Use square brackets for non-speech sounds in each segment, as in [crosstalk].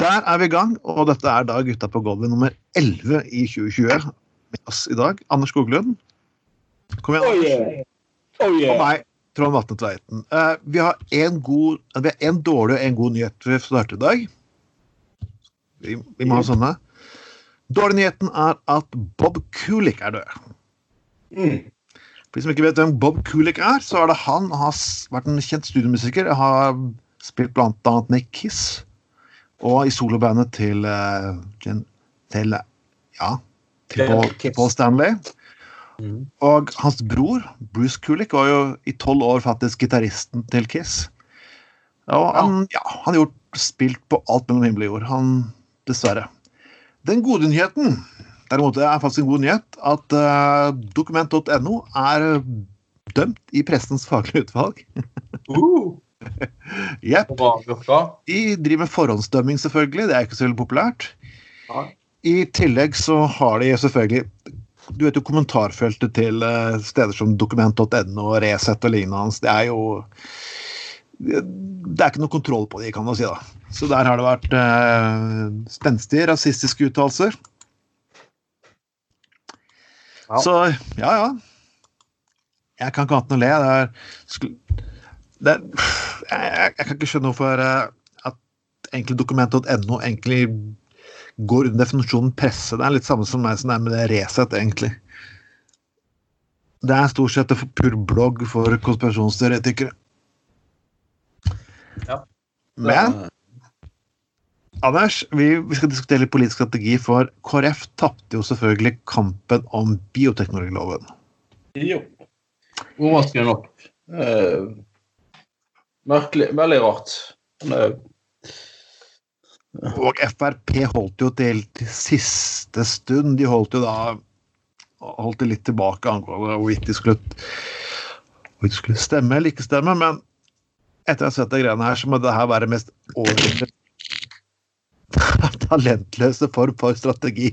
Der er vi i gang, og dette er da Gutta på gulvet nummer 11 i 2020. Med oss i dag, Anders Skoglund. Kom igjen, Oh Anders. yeah. Oh Og meg, Trond Vatne Tveiten. Uh, vi har en god, eh, dårlig og en god nyhet vi å starte i dag. Vi, vi må ha sånne. Dårlig nyheten er at Bob Kulik er død. Mm. For de som ikke vet hvem Bob Kulik er, så er det han. Han har vært en kjent studiomusiker. Har spilt blant annet med Kiss. Og i solobandet til, eh, til Ja, til Paul, Paul Stanley. Mm. Og hans bror, Bruce Kulik, var jo i tolv år faktisk gitaristen til Kiss. Og han, ja, han har gjort, spilt på alt mellom himmel og jord. Han, dessverre. Den gode nyheten, derimot, er faktisk en god nyhet, at uh, dokument.no er dømt i pressens faglige utvalg. [laughs] Uh. [laughs] Jepp. De driver med forhåndsdømming, selvfølgelig. Det er ikke så veldig populært. I tillegg så har de selvfølgelig Du vet jo kommentarfeltet til eh, steder som dokument.no og Resett og lignende. Det er jo Det er ikke noe kontroll på de, kan man si. da. Så der har det vært eh, spenstige rasistiske uttalelser. Ja. Så ja, ja. Jeg kan ikke annet enn å le. Det er, det er jeg, jeg, kan ikke skjønne hvorfor eh, at egentlig dokument.no egentlig går under definisjonen presse. Det er litt samme som meg som det er med det Resett, egentlig. Det er stort sett en pur blogg for konspirasjonsteoretikere. Ja. Men Anders, vi, vi skal diskutere litt politisk strategi, for KrF tapte jo selvfølgelig kampen om bioteknologiloven. Jo. Overraskende nok. Eh, merkelig. Veldig rart. Men, Og Frp holdt jo til, til siste stund. De holdt jo da holdt det litt tilbake angående hvorvidt de skulle hvorvidt de skulle stemme eller ikke stemme, men etter å ha sett de greiene her, så må det her være mest overraskende [laughs] talentløse form for strategi.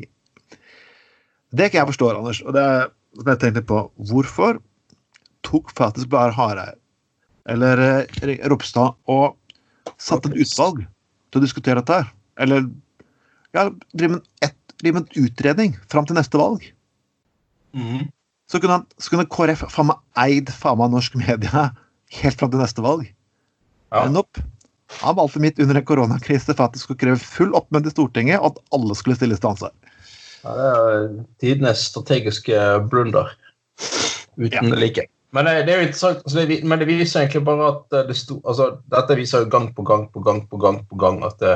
Det ikke jeg forstår, Anders, og det er som jeg tenkte på. Hvorfor tok faktisk bare Hareide eller eh, Ropstad og satt et utvalg til å diskutere dette her? Eller ja, drive med, med en utredning fram til neste valg? Mm. Så kunne, han, så kunne KrF faen meg eid faen meg norsk media helt fram til neste valg. Ja. Men opp. Han valgte midt under en koronakrise for at det skulle kreve full oppmøte i Stortinget, og at alle skulle stilles til ansvar. Ja, det er tidenes strategiske blunder. Uten Ja. like. Men det, det er jo interessant, altså det, men det viser egentlig bare at eh, det sto, altså, Dette viser jo gang på gang på gang på gang på gang at det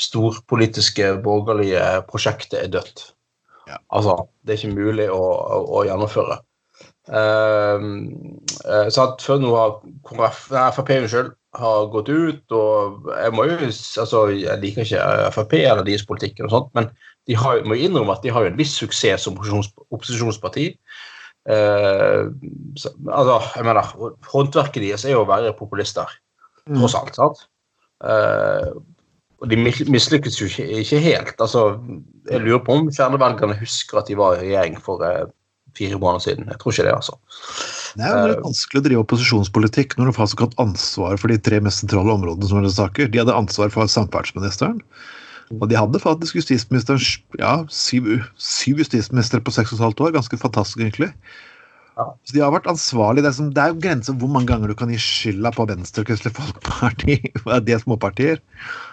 storpolitiske, borgerlige prosjektet er dødt. Ja. Altså, det er ikke mulig å, å, å gjennomføre. Eh, så at før nå har KrF, nei, Frp unnskyld, har gått ut, og jeg må jo altså, Jeg liker ikke Frp eller deres politikk, og sånt, men de har, må jo innrømme at de har jo en viss suksess som opposisjons, opposisjonsparti. Eh, så, altså, jeg mener, Håndverket deres er jo å være populister, tross alt. sant? Eh, og de mis- mislykkes jo ikke, ikke helt. altså, Jeg lurer på om kjernevelgerne husker at de var i regjering for eh, fire måneder siden. Jeg tror ikke det, altså. Det er litt vanskelig å drive opposisjonspolitikk når du faktisk har hatt ansvar for de tre mest sentrale områdene som er saker. De hadde ansvar for samferdselsministeren, og de hadde faktisk justisministeren ja, syv, syv justisministre på seks og et halvt år. Ganske fantastisk, egentlig. Ja. Så de har vært ansvarlige. Det er, som, det er jo grenser hvor mange ganger du kan gi skylda på Venstre og Kristelig Folkeparti. [laughs] De er småpartier.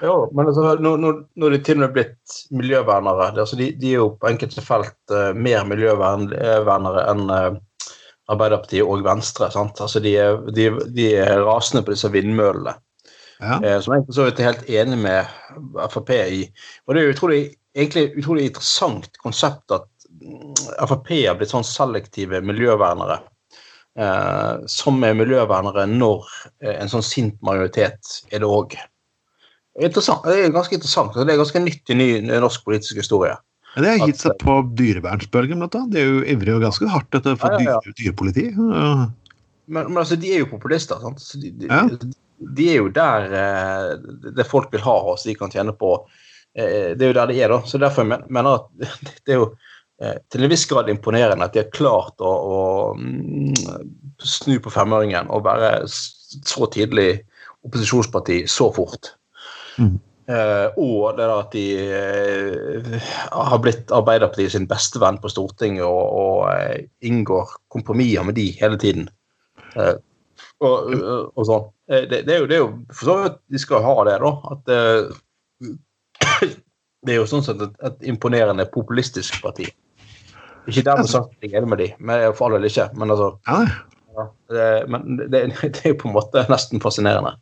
Jo, men altså, nå, nå, nå er de til og med blitt miljøvernere. Det, altså, de, de er jo på enkelte felt uh, mer miljøvernere enn uh, Arbeiderpartiet og Venstre. sant? Altså, de, de, de er rasende på disse vindmøllene. Ja. Eh, som jeg for så vidt er helt enig med Frp i. Og det er jo utrolig, egentlig utrolig interessant konsept at mm, Frp har blitt sånn selektive miljøvernere. Eh, som er miljøvernere når eh, en sånn sint majoritet er det òg. Det er ganske interessant. Det er ganske nytt i ny norsk politisk historie. Men det har gitt seg på dyrevernsbølgen, blant annet. De er jo ivrige og ganske hardt etter å få Ja, ja, ja. dyrepoliti. Men, men altså, de er jo populister. sant? Så de, de, Ja. De er jo der eh, det folk vil ha oss, de kan tjene på. Eh, det er jo der de er, da. Så derfor jeg mener jeg at [laughs] det er jo eh, til en viss grad imponerende at de har klart å, å mm, snu på femøringen og være så tidlig opposisjonsparti så fort. Mm. Eh, og det at de eh, har blitt Arbeiderpartiet sin beste venn på Stortinget og, og inngår kompromisser med de hele tiden. Eh, og, og, og sånn. Eh, det, det, er jo, det er jo for så vidt de skal ha det, da. At eh, [clears throat] det er jo sånn sett et, et imponerende populistisk parti. Ikke dermed sagt jeg er enig med de, men for all del ikke. Men altså Ja, ja, det, men det, [laughs] det er jo på en måte nesten fascinerende.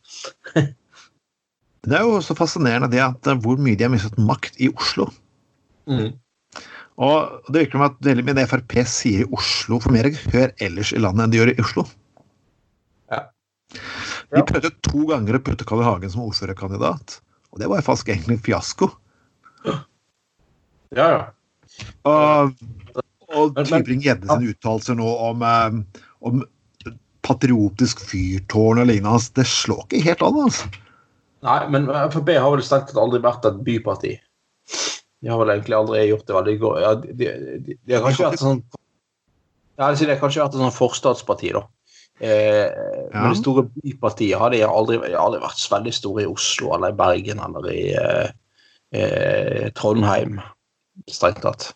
det er jo så fascinerende det at eh, hvor mye de har mistet makt i Oslo. Mm. Og det virker som at veldig mye det Frp sier i Oslo, får mer hør ellers i landet enn de gjør i Oslo. Ja. De prøvde to ganger å putte Carl I. Hagen som ordførerkandidat, og det var jo faktisk egentlig en fiasko. Ja, ja. Og, og Tybring-Gjedde sine uttalelser nå om, eh, om patriotisk fyrtårn og lignende, altså, det slår ikke helt an, altså. Nei, men Frp har vel strengt tatt aldri vært et byparti. De har vel egentlig aldri gjort det veldig godt. Ja, de, de, de, har kanskje vært sånn ja, det har kanskje vært et sånn forstatsparti, da. Eh, Men de store bypartiene har de aldri, aldri vært så veldig store i Oslo eller i Bergen eller i eh, eh, Trondheim, strengt tatt.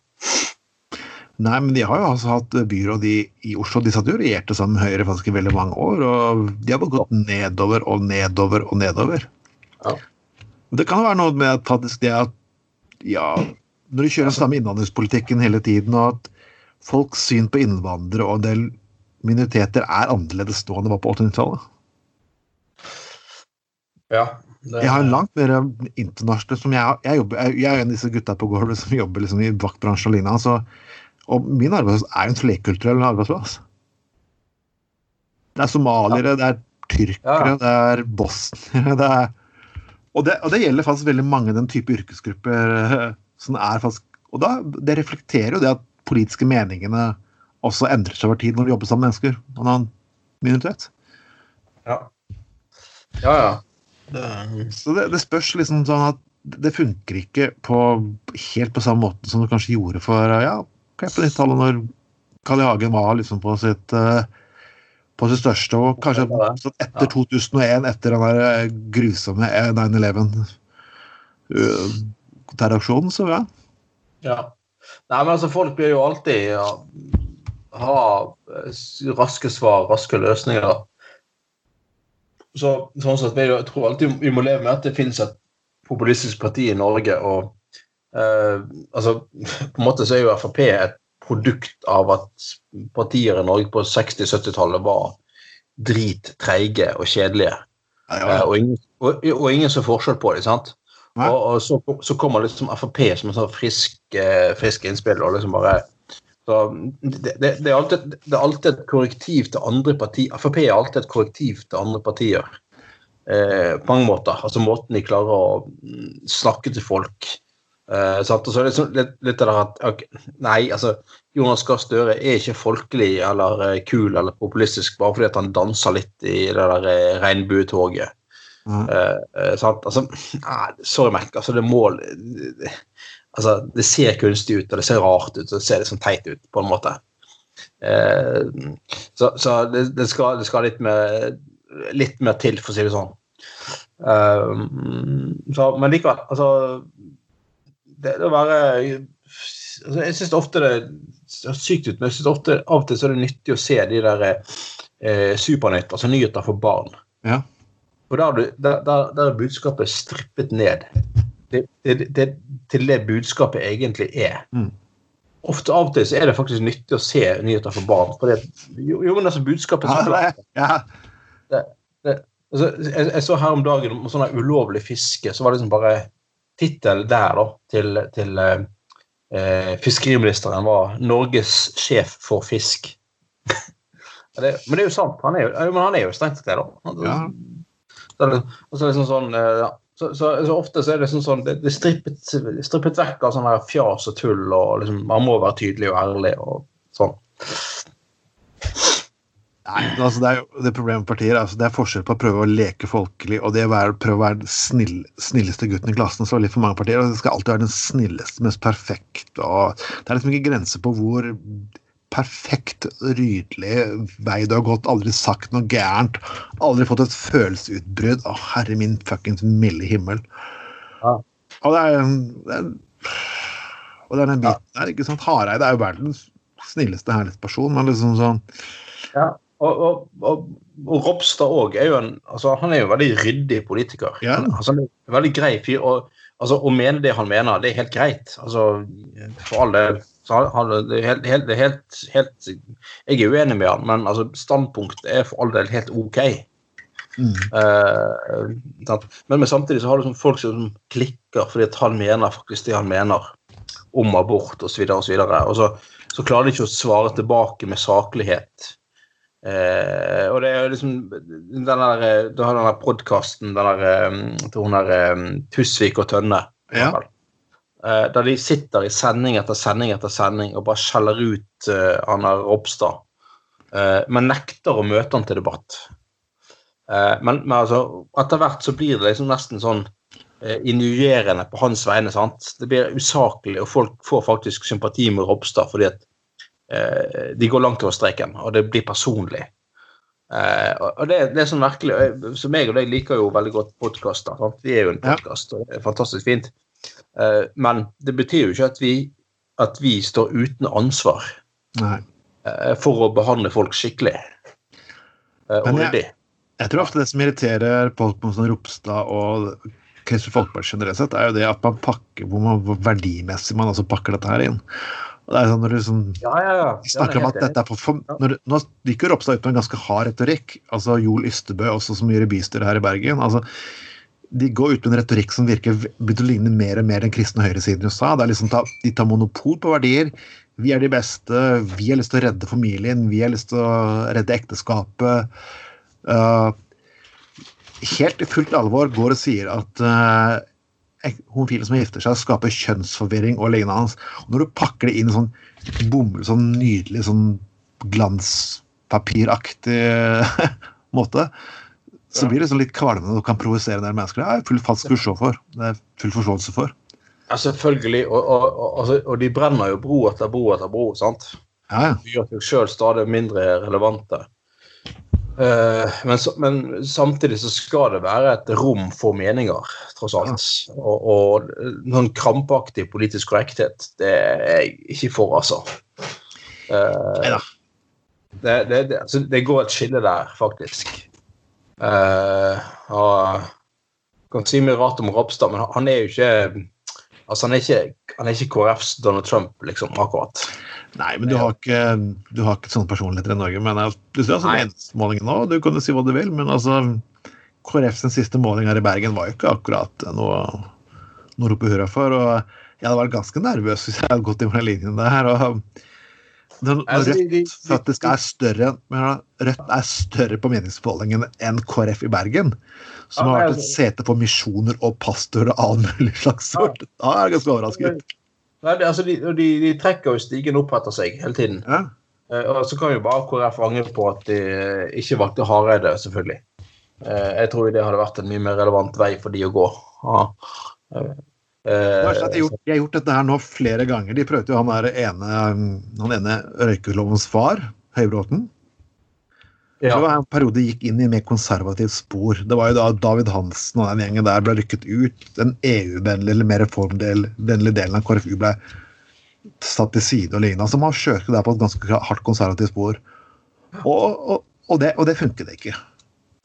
Nei, men de har jo altså hatt byråd i, i Oslo. De satt jo og regjerte sammen med Høyre faktisk i veldig mange år, og de har bare gått nedover og nedover og nedover. Ja. Det kan være noe med at det at ja, når du kjører den samme innvandringspolitikken hele tiden, og at folks syn på innvandrere og en del minoriteter er annerledes nå enn det var på 80-tallet. Ja, det, Jeg har langt mer internasjonalt som jeg, jeg, jobber, jeg, jeg er en av disse gutta på gulvet som jobber liksom i vaktbransjen og lignende. Altså, og min arbeidsplass er en flerkulturell arbeidsplass. Det er somaliere, det er tyrkere, Ja. det er bosniere det er, og, det, og det gjelder faktisk veldig mange den type yrkesgrupper eh, som er faktisk Og da, det reflekterer jo det at politiske meningene også endrer seg over tid når du jobber sammen med mennesker og en annen minoritet. ja. ja, ja. Det, Så det, det spørs liksom sånn at det funker ikke på, helt på samme måte som det kanskje gjorde for ja, på 90-tallet, når Carl I. Hagen var liksom på sitt eh, på sitt største, og kanskje sånn etter Ja. 2001, etter den der eh, grusomme 9-11-terroraksjonen, så ja. Ja. Nei, men altså, folk blir jo alltid ja, ha eh, raske svar, raske løsninger. Så sånn sett jeg, tror alltid vi må leve med at det finnes et populistisk parti i Norge, og eh, altså, [laughs] på en måte så er jo Frp et produkt av at partier i Norge på 60-70-tallet var drittreige og kjedelige. Eh, og, ingen, og, og ingen så forskjell på det, sant? Og, og så, så kommer liksom Frp som en sånn frisk, eh, frisk innspill og liksom bare det, det, det, er alltid, det er alltid et korrektiv til andre partier. Frp er alltid et korrektiv til andre partier. Eh, på mange måter. Altså måten de klarer å mm, snakke til folk eh, så er det liksom litt, litt av det at okay, Nei, altså Jonas Gahr Støre er ikke folkelig eller eh, kul eller populistisk bare fordi han danser litt i det der eh, regnbuetoget. Mm. Eh, eh? Altså, nei, sorry, Mac. Altså, det må det, altså, det ser kunstig ut, og det ser rart ut, og det ser liksom teit ut, på en måte. Eh, så så det, det, skal, det skal litt mer, litt mer til, for å si det sånn. Eh, så, men likevel, altså Det, det å være altså, Jeg syns ofte det ser sykt ut, men jeg synes ofte av og til så er det nyttig å se de der eh, Supernytt, altså nyheter for barn. Ja. Og der, der, der, der er budskapet strippet ned det, det, det, til det budskapet egentlig er. Mm. Ofte av og til så er det faktisk nyttig å se nyheter for barn. For det, jo, jo, men altså budskapet Ja, ja. altså, jeg, jeg så her om dagen om sånn ulovlig fiske, så var det liksom bare tittelen der da, til, til eh, fiskeriministeren var 'Norges sjef for fisk'. [laughs] Det, men det er jo sant. Han er jo, men han er jo strengt tatt det, da. Han- Ja. Så og så liksom sånn eh. Så, så, så ofte så er det sånn, sånn det, det strippet, strippet vekk av sånn der fjas og tull, og liksom, man må være tydelig og ærlig og sånn. Nei, altså det er jo det problemet med partier. Altså det er forskjell på å prøve å leke folkelig og det å prøve å være den snill, snilleste gutten i klassen. Så er det litt for mange partier. og Det skal alltid være den snilleste, mest perfekt. og Det er liksom ikke grenser på hvor perfekt, rydelig vei du har gått. Aldri sagt noe gærent. Aldri fått et følelsesutbrudd. Å, herre min fuckings milde himmel. Ja. Og det er, det er og det er den biten der, ikke sant? Hareide er jo verdens snilleste, herligste person, men liksom sånn Ja, og, og, og, og Ropstad òg er jo en altså, Han er jo en veldig ryddig politiker. Ja. Altså, han er en veldig grei fyr. Og altså, å mene det han mener, det er helt greit. Altså, for all del. Så han, det er helt, helt, det helt, helt Jeg er uenig med han, men altså, standpunktet er for all del helt OK. mm. Uh, men, men samtidig så har du sånn folk som klikker fordi at han mener faktisk det han mener om abort osv. Og, så videre, og, så, og så, så klarer de ikke å svare tilbake med saklighet. Uh, og det er jo liksom den der, eh, Du har den der podkasten til hun der um, Tusvik og Tønne. Ja. Eh, der de sitter i sending etter sending etter sending og bare skjeller ut uh, der Ropstad. Uh, men nekter å møte han til debatt. Uh, men, men altså, etter hvert så blir det liksom nesten sånn uh, injurierende på hans vegne. sant? Det blir usaklig, og folk får faktisk sympati med Ropstad fordi at uh, de går langt over streken, og det blir personlig. Uh, og det, det er sånn virkelig, og Så meg og deg liker jo veldig godt podkaster. Vi er jo en podkast, og det er fantastisk fint. Eh, men det betyr jo ikke at vi, at vi står uten ansvar Nei. eh, for å behandle folk skikkelig. Eh, og Men jeg- Jeg tror ofte det som irriterer folk på sånn Ropstad og Kristelig Folkeparti generelt sett, er jo det at man pakker hvor, man, hvor verdimessig man altså pakker dette her inn. Og det er sånn når du liksom Ja, ja, ja. Snakker om at dette er for, for når, Nå gikk jo Ropstad ut med en ganske hard retorikk. altså Joel Ystebø, også som gjør bystyret her i Bergen. altså De går ut med en retorikk som virker begynner å ligne mer og mer den kristne høyresiden i USA. det er liksom ta, De tar monopol på verdier. Vi er de beste. Vi har lyst til å redde familien. Vi har lyst til å redde ekteskapet. Uh, helt i fullt alvor går og sier at uh, homofile som gifter seg, skaper kjønnsforvirring og lignende. Og når du pakker det inn i sånn bomull, sånn nydelig sånn glanspapiraktig [laughs] måte, så blir det sånn litt kvalmende og kan provosere del mennesker. Det er full falsk for. Det er full forståelse for. Ja, selvfølgelig. Og, og, og, altså, og de brenner jo bro etter bro etter bro. sant? Ja, ja. De gjør seg sjøl stadig mindre relevante. Eh, men, men samtidig så skal det være et rom for meninger, tross alt. Og, og noen krampaktig politisk korrekthet, det er jeg ikke for, altså. Eh, det, det, det, altså, det går et skille der, faktisk. Eh, og kan si mye rart om Ropstad, men han er jo ikke Altså, han er ikke, han er ikke KrFs Donald Trump, liksom, akkurat. Nei, men du har ikke, du har ikke sånne personligheter i Norge. Men du ser altså meningsmålingen nå, du kan jo si hva du vil, men altså KrFs siste måling her i Bergen var jo ikke akkurat noe, noe å rope hurra for. og Jeg hadde vært ganske nervøs hvis jeg hadde gått inn på den linjen der. og når, når Altså, de- de- Rødt faktisk er større men Rødt er større på meningsmålingene enn KrF i Bergen, som Ja, har vært et sete for misjoner og pastorer og all mulig slags Ja. sort. Da er jeg ganske overrasket. Nei, det, altså, de, de, de trekker jo stigen opp etter seg hele tiden. Ja. Eh, og så kan jo bare KrF angre på at de eh, ikke valgte Hareide, selvfølgelig. Eh, jeg tror det hadde vært en mye mer relevant vei for de å gå. Ja. At de, har gjort, de har gjort dette her nå flere ganger. De prøvde jo han der ene, han ene røykelovens far, Høybråten. ja. Det var en periode de gikk inn i mer konservativt spor. Det var jo da David Hansen og den gjengen der ble rykket ut. Den EU-vennlige eller mer reformvennlige delen av KrFU ble satt til side og lignende. Så man kjørte der på et ganske hardt konservativt spor. Og, og, og, det, og det funket ikke.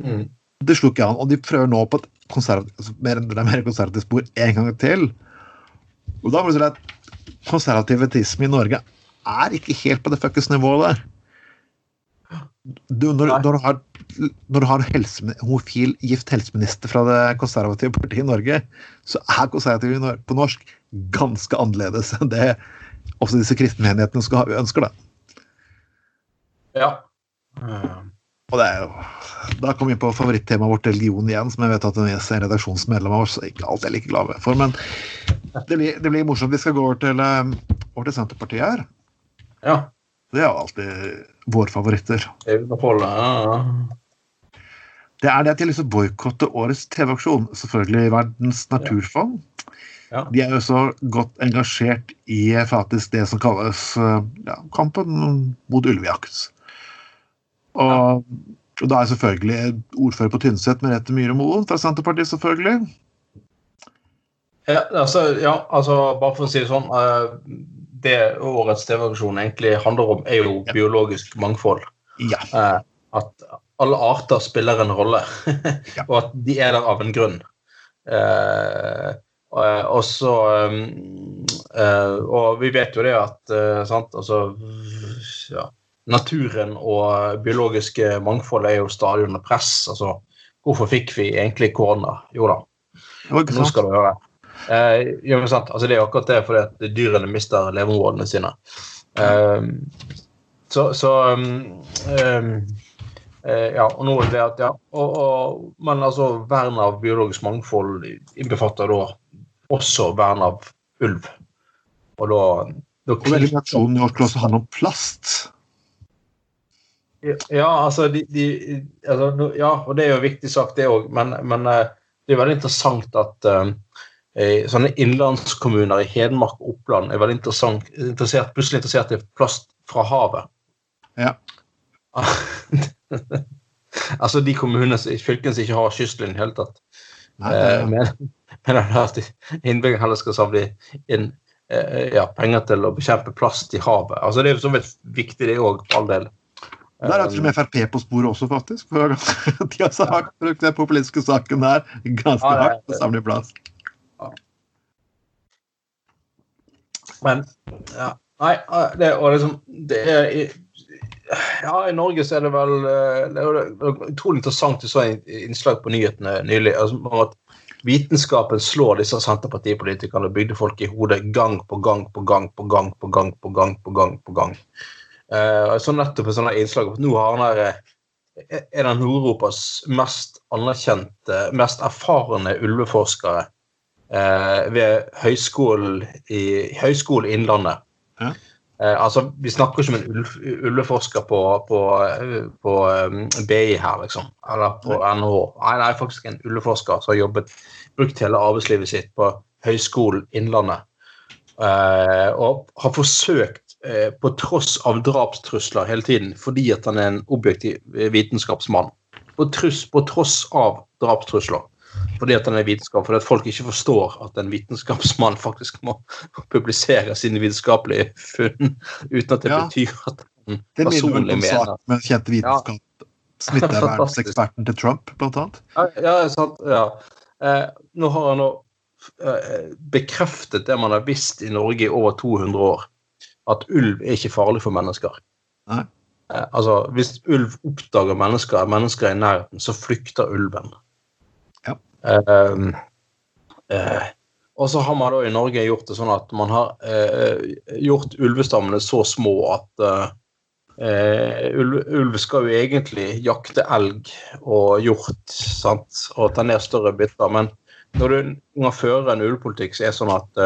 Mm. Det slo ikke an. Og de prøver nå på et konservativt, altså mer, det er mer konservativt spor en gang til. Og da må du si at konservativitisme i Norge er ikke helt på det fuckings nivået der. Du, når, når, du har, når du har en helse, homofil gift helseminister fra det konservative partiet i Norge, så er konservative på norsk ganske annerledes enn det også disse kristenmenighetene ønsker. det. ja. Eh, Og det er jo, Da kommer vi på favorittemaet vårt, religion igjen, som jeg vet at en redaksjonsmedlem av oss ikke alltid er like glad for. Men det blir, det blir morsomt. Vi skal gå over til, eh, over til Senterpartiet her. ja. Det er jo alltid våre favoritter. Europol, ja, ja. Det er det at de har lyst til å boikotte årets TV-aksjon. Selvfølgelig Verdens naturfond. Ja. De er jo så godt engasjert i eh, faktisk det som kalles eh, ja, kampen mot ulvejakt. Og, og da er selvfølgelig ordfører på Tynset Merete Myhre Moen fra Senterpartiet, selvfølgelig. Ja, altså, ja, altså bare for å si det sånn uh, Det årets TV-aksjon egentlig handler om, er jo biologisk mangfold. Ja. Uh, at alle arter spiller en rolle, Ja. [laughs] og at de er der av en grunn. Eh, og, og så uh, Og vi vet jo det at eh, sant, altså ja, Naturen og biologiske mangfold er jo stadig under press. altså Hvorfor fikk vi egentlig korona? Jo da, nå skal du høre. Eh, ja, altså Det er akkurat det fordi at dyrene mister leveområdene sine. Eh, så så um, um, eh, Ja, og nå er det at ja, og, og, Men altså, vern av biologisk mangfold innbefatter da også vern av ulv. Og da, da aksjonen i år skal også handle om plast. Ja, altså, de, de, altså Ja, og det er jo en viktig sak, det òg. Men, men eh, det er veldig interessant at eh, sånne innlandskommuner i Hedmark og Oppland er veldig interessert, plutselig interessert i plast fra havet. Ja. [laughs] altså de kommunene, som- fylkene som ikke har kystlinje i det hele tatt. Nei, Eh, men men at innbyggerne heller skal samle inn eh, ja, penger til å bekjempe plast i havet. Altså Det er jo så vidt viktig, det òg, for all del. Der er til og med Frp på sporet også, faktisk. For [laughs] de har sagt, brukt den populistiske saken der ganske Ja, hardt på samme plass. plass. Men ja, Nei, det, og liksom, det er Ja, i Norge så er det vel eh, Det er jo utrolig interessant du så et innslag på nyhetene nylig. altså om at Vitenskapen slår disse Senterpartipolitikerne og bygde folk i hodet gang på gang på gang på gang på gang på gang på gang. på gang. Eh, og jeg så nettopp et sånt innslag at nå har han eh, en av Nord-Europas mest anerkjente, mest erfarne ulveforskere eh, ved Høgskolen i Høgskolen Innlandet. Ja. Eh, altså, Vi snakker ikke om en ulv, ulveforsker på, på, eh, på um, BI her, liksom. Eller på NHH. Nei, nei, faktisk en ulveforsker som har jobbet, brukt hele arbeidslivet sitt på Høgskolen Innlandet. Eh, og har forsøkt, eh, på tross av drapstrusler hele tiden, fordi at han er en objektiv eh, vitenskapsmann. På, truss, på tross av drapstrusler. Fordi at han er vitenskap, fordi at folk ikke forstår at en vitenskapsmann [laughs] faktisk må publisere sine vitenskapelige funn uten at det Ja. betyr at han Det personlig mener saken med kjente vitenskap. Smittevernseksperten [laughs] til Trump, blant annet. Ja, ja sant. Ja. Eh, nå har han nå eh, bekreftet det man har visst i Norge i over 200 år. At ulv er ikke farlig for mennesker. Nei. Eh, altså, Hvis ulv oppdager mennesker, er mennesker i nærheten, så flykter ulven. Ja. Eh, uh, og så har man da i Norge gjort det sånn at man har eh, gjort ulvestammene så små at eh, eh, ulv, ulv skal jo egentlig jakte elg og hjort sant? og ta ned større biter. Men når du når fører en ulvepolitikk, så er det sånn at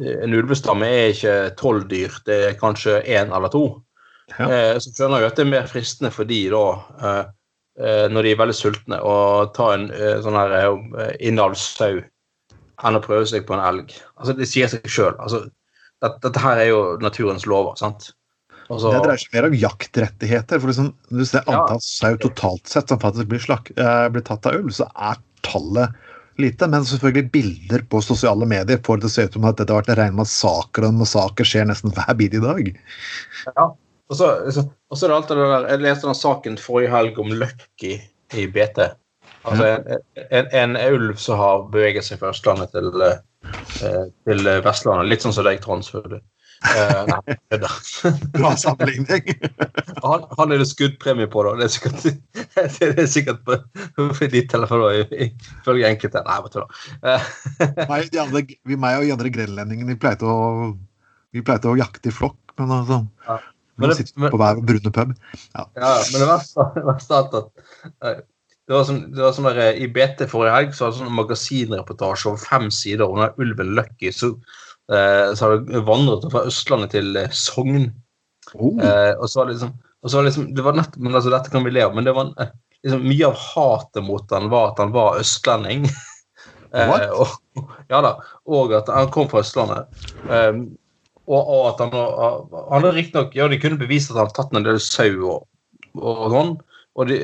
en ulvestamme er ikke tolv dyr, det er kanskje én eller to. Ja. Eh, så skjønner jeg at det er mer fristende for de da, eh, eh, når de er veldig sultne, å ta en eh, sånn her innavlssau enn å prøve seg på en elg. Altså, Det sier seg sjøl. Altså, dette, dette her er jo naturens lover, sant? Og Det dreier seg mer om jaktrettigheter. for liksom, Hvis det ser Ja. sau totalt sett som faktisk blir, slak, eh, blir tatt av ulv, så er tallet lite. Men selvfølgelig bilder på sosiale medier får det se ut som at dette har vært en ren massakre, og massakre skjer nesten hver bit i dag. Ja. Og så, så, og så er det alt det der Jeg leste den saken forrige helg om Lucky i BT. Altså en, en, en ulv som har beveget seg fra Østlandet til, eh, til Vestlandet. Litt sånn som deg, Trond. Eh, nei. [laughs] Bra sammenligning. [laughs] han, han er det skuddpremie på, da. Det er sikkert, [laughs] det er sikkert på, på ditt telefon, ifølge enkelte. Nei, du hva. Eh, meg, vi, meg og de andre grenlendingene vi pleide å, jakte i flokk. Men altså, Ja. Men det- sitter på hver brune pub. Ja, men det verste av eh, det var sånn, det var sånn der, I BT forrige helg så var det sånn magasinreportasje over fem sider om ulven Lucky som eh, så hadde vandret fra Østlandet til eh, Sogn. Oh, Eh, og så var det liksom, og så var det liksom det var nett, men altså, Dette kan vi le av, men det var liksom, mye av hatet mot han var at han var østlending. [laughs] What? Og, ja da, og at han kom fra Østlandet. Um, og, og at han Han hadde riktignok Ja, de kunne bevise at han hadde tatt en del sau og, og sånn. Og, de,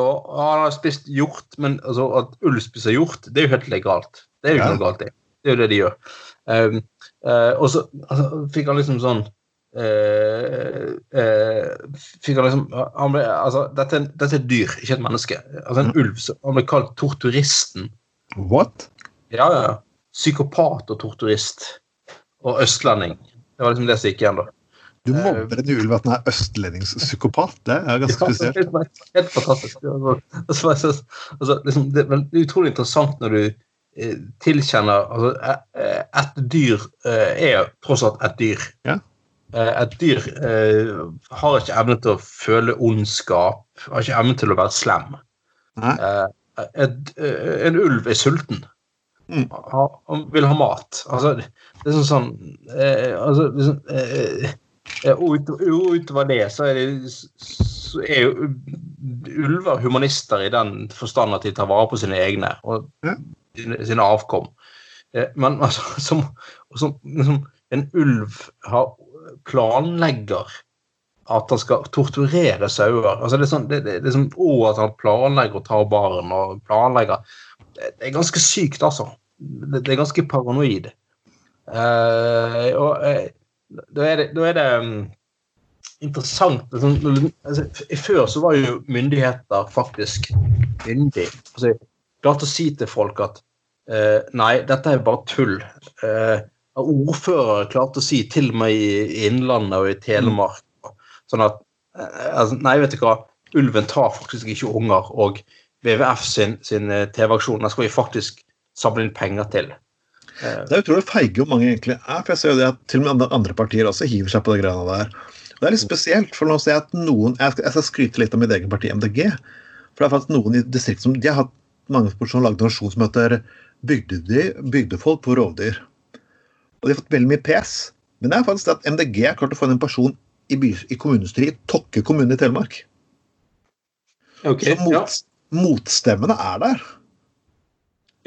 og han har spist hjort, men altså, at ulv spiser hjort, det er jo helt legalt. Det er jo ikke noe galt i. det er jo det de gjør. Um, uh, og så altså, fikk han liksom sånn uh, uh, Fikk han liksom han ble, altså, dette, dette, er dyr, ikke et menneske. Altså En ulv. Så han ble kalt torturisten. What? Ja, ja. Psykopat og torturist. Og østlending. Det var liksom det som gikk igjen, da. Du mobber en ulv at den er østlendingspsykopat. Det er ganske [laughs] spesielt. Ja, helt fantastisk. Altså, altså, liksom, det er utrolig interessant når du tilkjenner altså, Et dyr eh, er tross alt et dyr. Ja. Eh, et dyr eh, har ikke evne til å føle ondskap, har ikke evne til å være slem. Eh, et, eh, en ulv er sulten. Mm. Han vil ha mat. Altså, det er sånn sånn altså, er sånn, og utover det så er, det, så er jo ulver humanister i den forstand at de tar vare på sine egne og sine, sine avkom. Men [laughs] altså, som, som som en ulv har, planlegger at han skal torturere sauer altså det er sånn, det, det, det er sånn Og at han planlegger å ta barn og planlegger Det, er ganske sykt, altså. Det, er ganske paranoid. Uh, og uh, da er det, da er det um, interessant altså, Før så var jo myndigheter faktisk myndig. Altså, klarte å si til folk at eh, nei, dette er bare tull. Eh, ordførere klarte å si til meg i Innlandet og i Telemark sånn at uh, altså, Nei, vet du hva, ulven tar faktisk ikke unger. Og WWF sin, sin TV-aksjon der skal vi faktisk samle inn penger til. Det er utrolig feige hvor mange egentlig er. for jeg ser jo det at Til og med andre partier også hiver seg på det greiene der. Det er litt spesielt, for nå ser jeg at noen Jeg skal, jeg skal skryte litt av mitt eget parti, MDG. For det er faktisk noen i distriktet som De har hatt mange som lagde nasjonsmøter bygde nasjon som heter Bygdefolk på rovdyr. Og de har fått veldig mye pes. Men det er faktisk at MDG har klart å få en person i, by, i kommunestyret i Tokke kommune i Telemark. Okay, så mot, ja. motstemmene er der.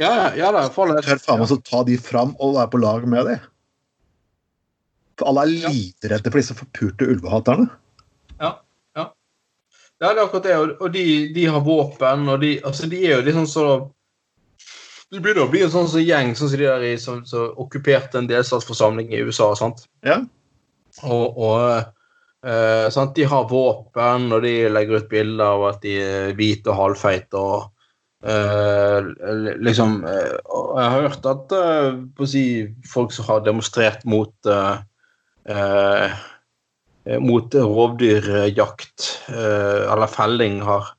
Ja, ja, da, Tør faen meg å ta de fram og være på lag med de. For alle er livredde for disse forpurte ulvehaterne. Ja. Ja. Det er akkurat det. Og de, de har våpen, og de, altså, de er jo litt sånn så Det blir jo en sånn så gjeng sånn som de der i, som, som okkuperte en delstatsforsamling i USA. sant? Ja. Og, og eh, sant? de har våpen, og de legger ut bilder av at de er hvite og halvfeite. og Uh, liksom uh, Jeg har hørt at uh, si, folk som har demonstrert mot mot rovdyrjakt eller felling, har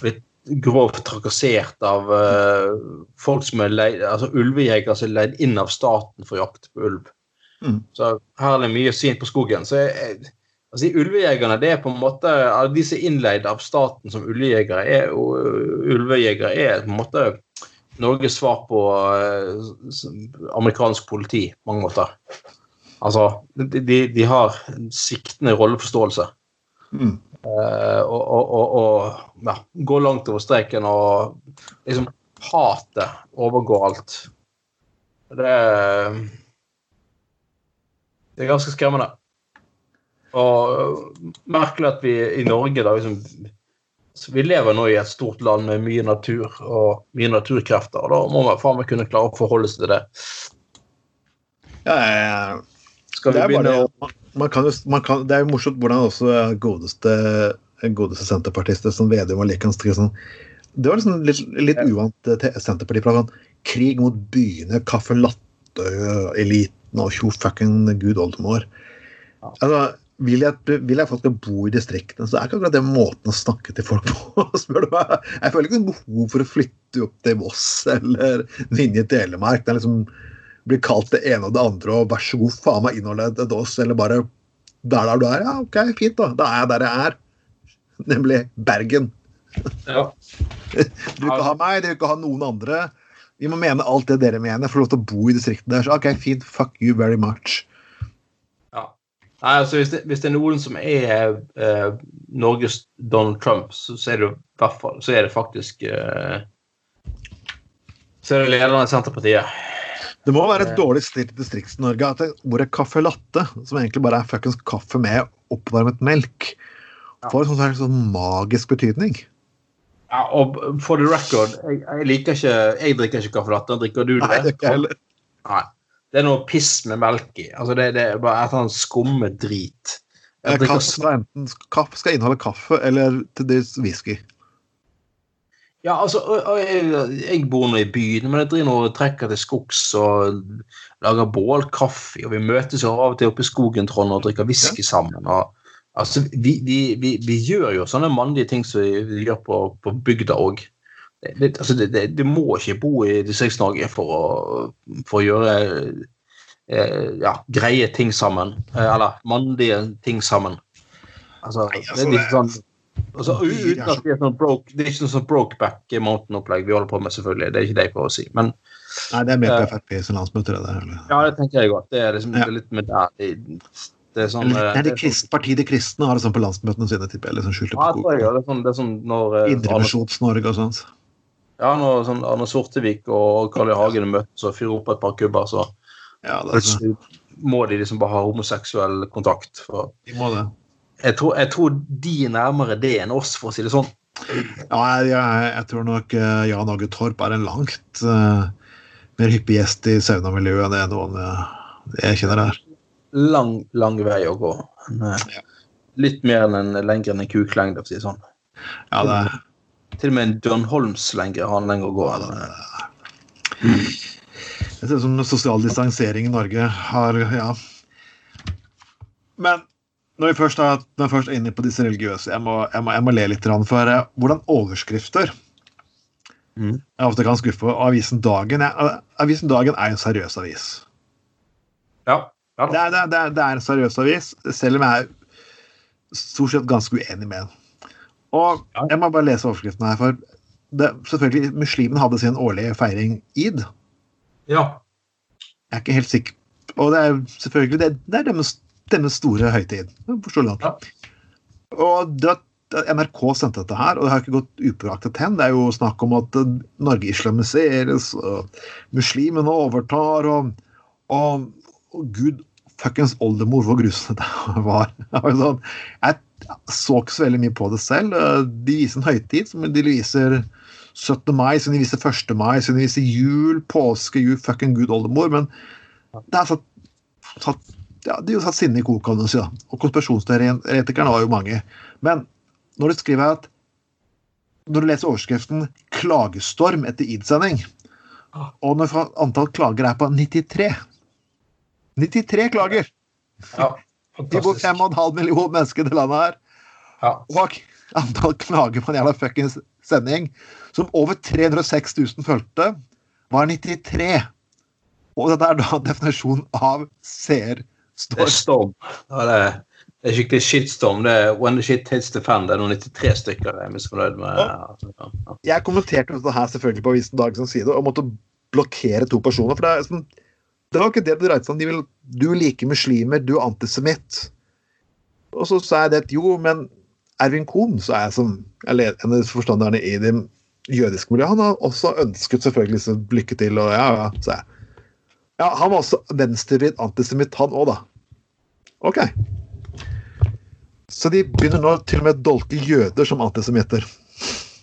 blitt grovt trakassert av folk som er leid, altså ulvejegere som er leid inn av staten for jakt på ulv. Mm. Så her er det mye syn på skogen. Så jeg, Altså, Ulvejegerne det er på en måte, De som er innleid av staten som ulvejegere, er, ulvejegere er på en måte Norges svar på amerikansk politi på mange måter. Altså, de, de har sviktende rolleforståelse. Mm. Uh, og, og, og, ja, går langt over streken og liksom Hatet overgår alt. Det er, det er ganske skremmende. Og merkelig at vi i Norge da liksom Vi lever nå i et stort land med mye natur og mye naturkrefter, og da må man faen meg kunne klare å forholde seg til det. Ja, ja, Skal vi begynne å man kan, man kan, Det er jo morsomt hvordan også godeste, godeste senterpartister som Vedum og Likan sånn Det var liksom litt, litt uvant til Senterpartiet krig mot byene, caffè latte-eliten og tjo fucking gud oldemor. Altså, vil jeg, vil jeg folk skal bo i distriktene, så er ikke akkurat det måten å snakke til folk [laughs] på. spør du meg. Jeg føler ikke noe behov for å flytte opp til Voss eller Vinje Telemark. Det er liksom blir kalt det ene og det andre, og vær så god, faen meg innholdet til oss, eller bare der der du er. Ja, OK, fint, da. Da er jeg der jeg er. Nemlig Bergen. Ja. [laughs] Du vil ikke ha meg, du vil ikke ha noen andre. Vi må mene alt det dere mener, få lov til å bo i distriktet der. Så OK, fint. Fuck you very much. Nei, altså hvis det, hvis det, er noen som er eh, Norges Donald Trump, så, så, er det hvert fall, så er det faktisk eh, Så er det lederen i Senterpartiet. Det må være et dårlig stilt i Distrikts-Norge at ordet caffè latte, som egentlig bare er fuckings kaffe med oppvarmet melk, får en sånn, sånn magisk betydning. Ja, og for the record, jeg, jeg liker ikke Jeg drikker ikke caffè latte. Drikker du det? Nei, det ikke heller. Nei. Det er noe piss med melk i. Altså, det, det er bare et eller annet skummet drit. Eh, Kaffe skal enten kaffe skal inneholde kaffe eller til dels whisky. Ja, altså, jeg, bor nå i byen, men jeg driver nå og trekker til skogs og lager bålkaffe, og vi møtes jo av og til oppe i skogen Trond, og drikker whisky sammen. og altså, vi, vi, vi, vi gjør jo sånne mannlige ting som vi, gjør på, på bygda òg. Altså, du må ikke bo i Distrikts-Norge for, for å gjøre eh, ja, greie ting sammen. Eh, eller mannlige ting sammen. Altså, Nei, det altså, er litt sånn Altså, uten at det er sånn broke, det er ikke noe sånn Brokeback Mountain-opplegg vi holder på med, selvfølgelig. Det er ikke det jeg prøver å si. Men Nei, det er mer på Eh. Frp sin landsmøte. Det, der, eller? ja, det tenker jeg godt. Det er liksom Ja. det er litt med der Det, det er sånn Eller, eh, det er krist, Partiet De kristne har det sånn på landsmøtene sine. Tipper, jeg, eller sånn skjulte på skog. ja. det er sånn, det er sånn når eh, Indremisjons-Norge og sånt. ja, når sånn Arne Sortevik og Carl I. Hagen møtes og fyrer opp et par kubber, så Ja, det er sånn. må de liksom bare ha homoseksuell kontakt. For De må det. Jeg, tror, jeg tror de er nærmere det enn oss, for å si det sånn. Ja, jeg, jeg, tror nok uh, Jan Åge Torp er en langt uh, mer hyppig gjest i saunamiljøet enn det noen uh, jeg kjenner her. Lang, lang vei å gå. Men, eh, Ja. Litt mer enn en lengre enn en kuklengde, for å si det sånn. Ja, det er, Til og med en John Holms lengre har han lenger å gå. ja, det er. Det ser ut som sosial distansering i Norge har Ja. Men når vi først er, når først er inne på disse religiøse, jeg må, jeg må, jeg må le litt. For uh, hvordan overskrifter Mm. jeg ofte kan skuffe. Og Avisen Dagen, jeg, Avisen Dagen er en seriøs avis. Ja. ja Det er, det, er, det, er, det er en seriøs avis, selv om jeg er stort sett ganske uenig med den. Og Ja. jeg må bare lese overskriften her, for det, selvfølgelig, muslimene hadde sin årlige feiring id. ja. Jeg er ikke helt sikker Og det er selvfølgelig det, det er deres, deres store høytid. Jeg forstår det. Ja. Og det, NRK sendte dette her, og det har ikke gått upåaktet hen. Det er jo snakk om at eh, Norge islamiseres, og muslimene overtar, og, og, og gud fuckings oldemor, hvor grusomt det [laughs] var. Sånn, jeg så ikke så veldig mye på det selv. Eh, De viser en høytid, som de viser 17. mai, så de viser 1. mai, så de viser jul, påske, jul, fucking gud oldemor. Men det er satt, satt ja, de har satt sinne i kok, kan du si. da. Og konspirasjonsteoretikerne var jo mange. Men når du skriver at Når du leser overskriften 'Klagestorm etter id-sending', og når antall klager er på 93 93 klager! ja. [laughs] De bor 5,5 millioner mennesker i det landet her. Ja. Og antall klager på en jævla fuckings sending, som over 306 000 fulgte, var 93. Og dette er da definisjonen av Det seerstorm. er storm. Ja, det, er, det er skikkelig shitstorm. Det er when the shit hits the fan. Det er noen 93 stykker jeg er misfornøyd med. Ja, ja. Jeg kommenterte dette her selvfølgelig på Avisen Dagens side, og måtte blokkere to personer. For det, er sånn, det var ikke det det dreide seg om. De vil, du liker muslimer, du er antisemitt. Og så sa jeg det jo, men Ervin Kohn, så er jeg som eller en av forstanderne i det jødiske miljøet, han har også ønsket selvfølgelig lykke til, og ja, ja, sa jeg. Ja, han var også venstrevridd antisemitt, han òg, da. OK. Så de begynner nå til og med å dolke jøder som antisemitter.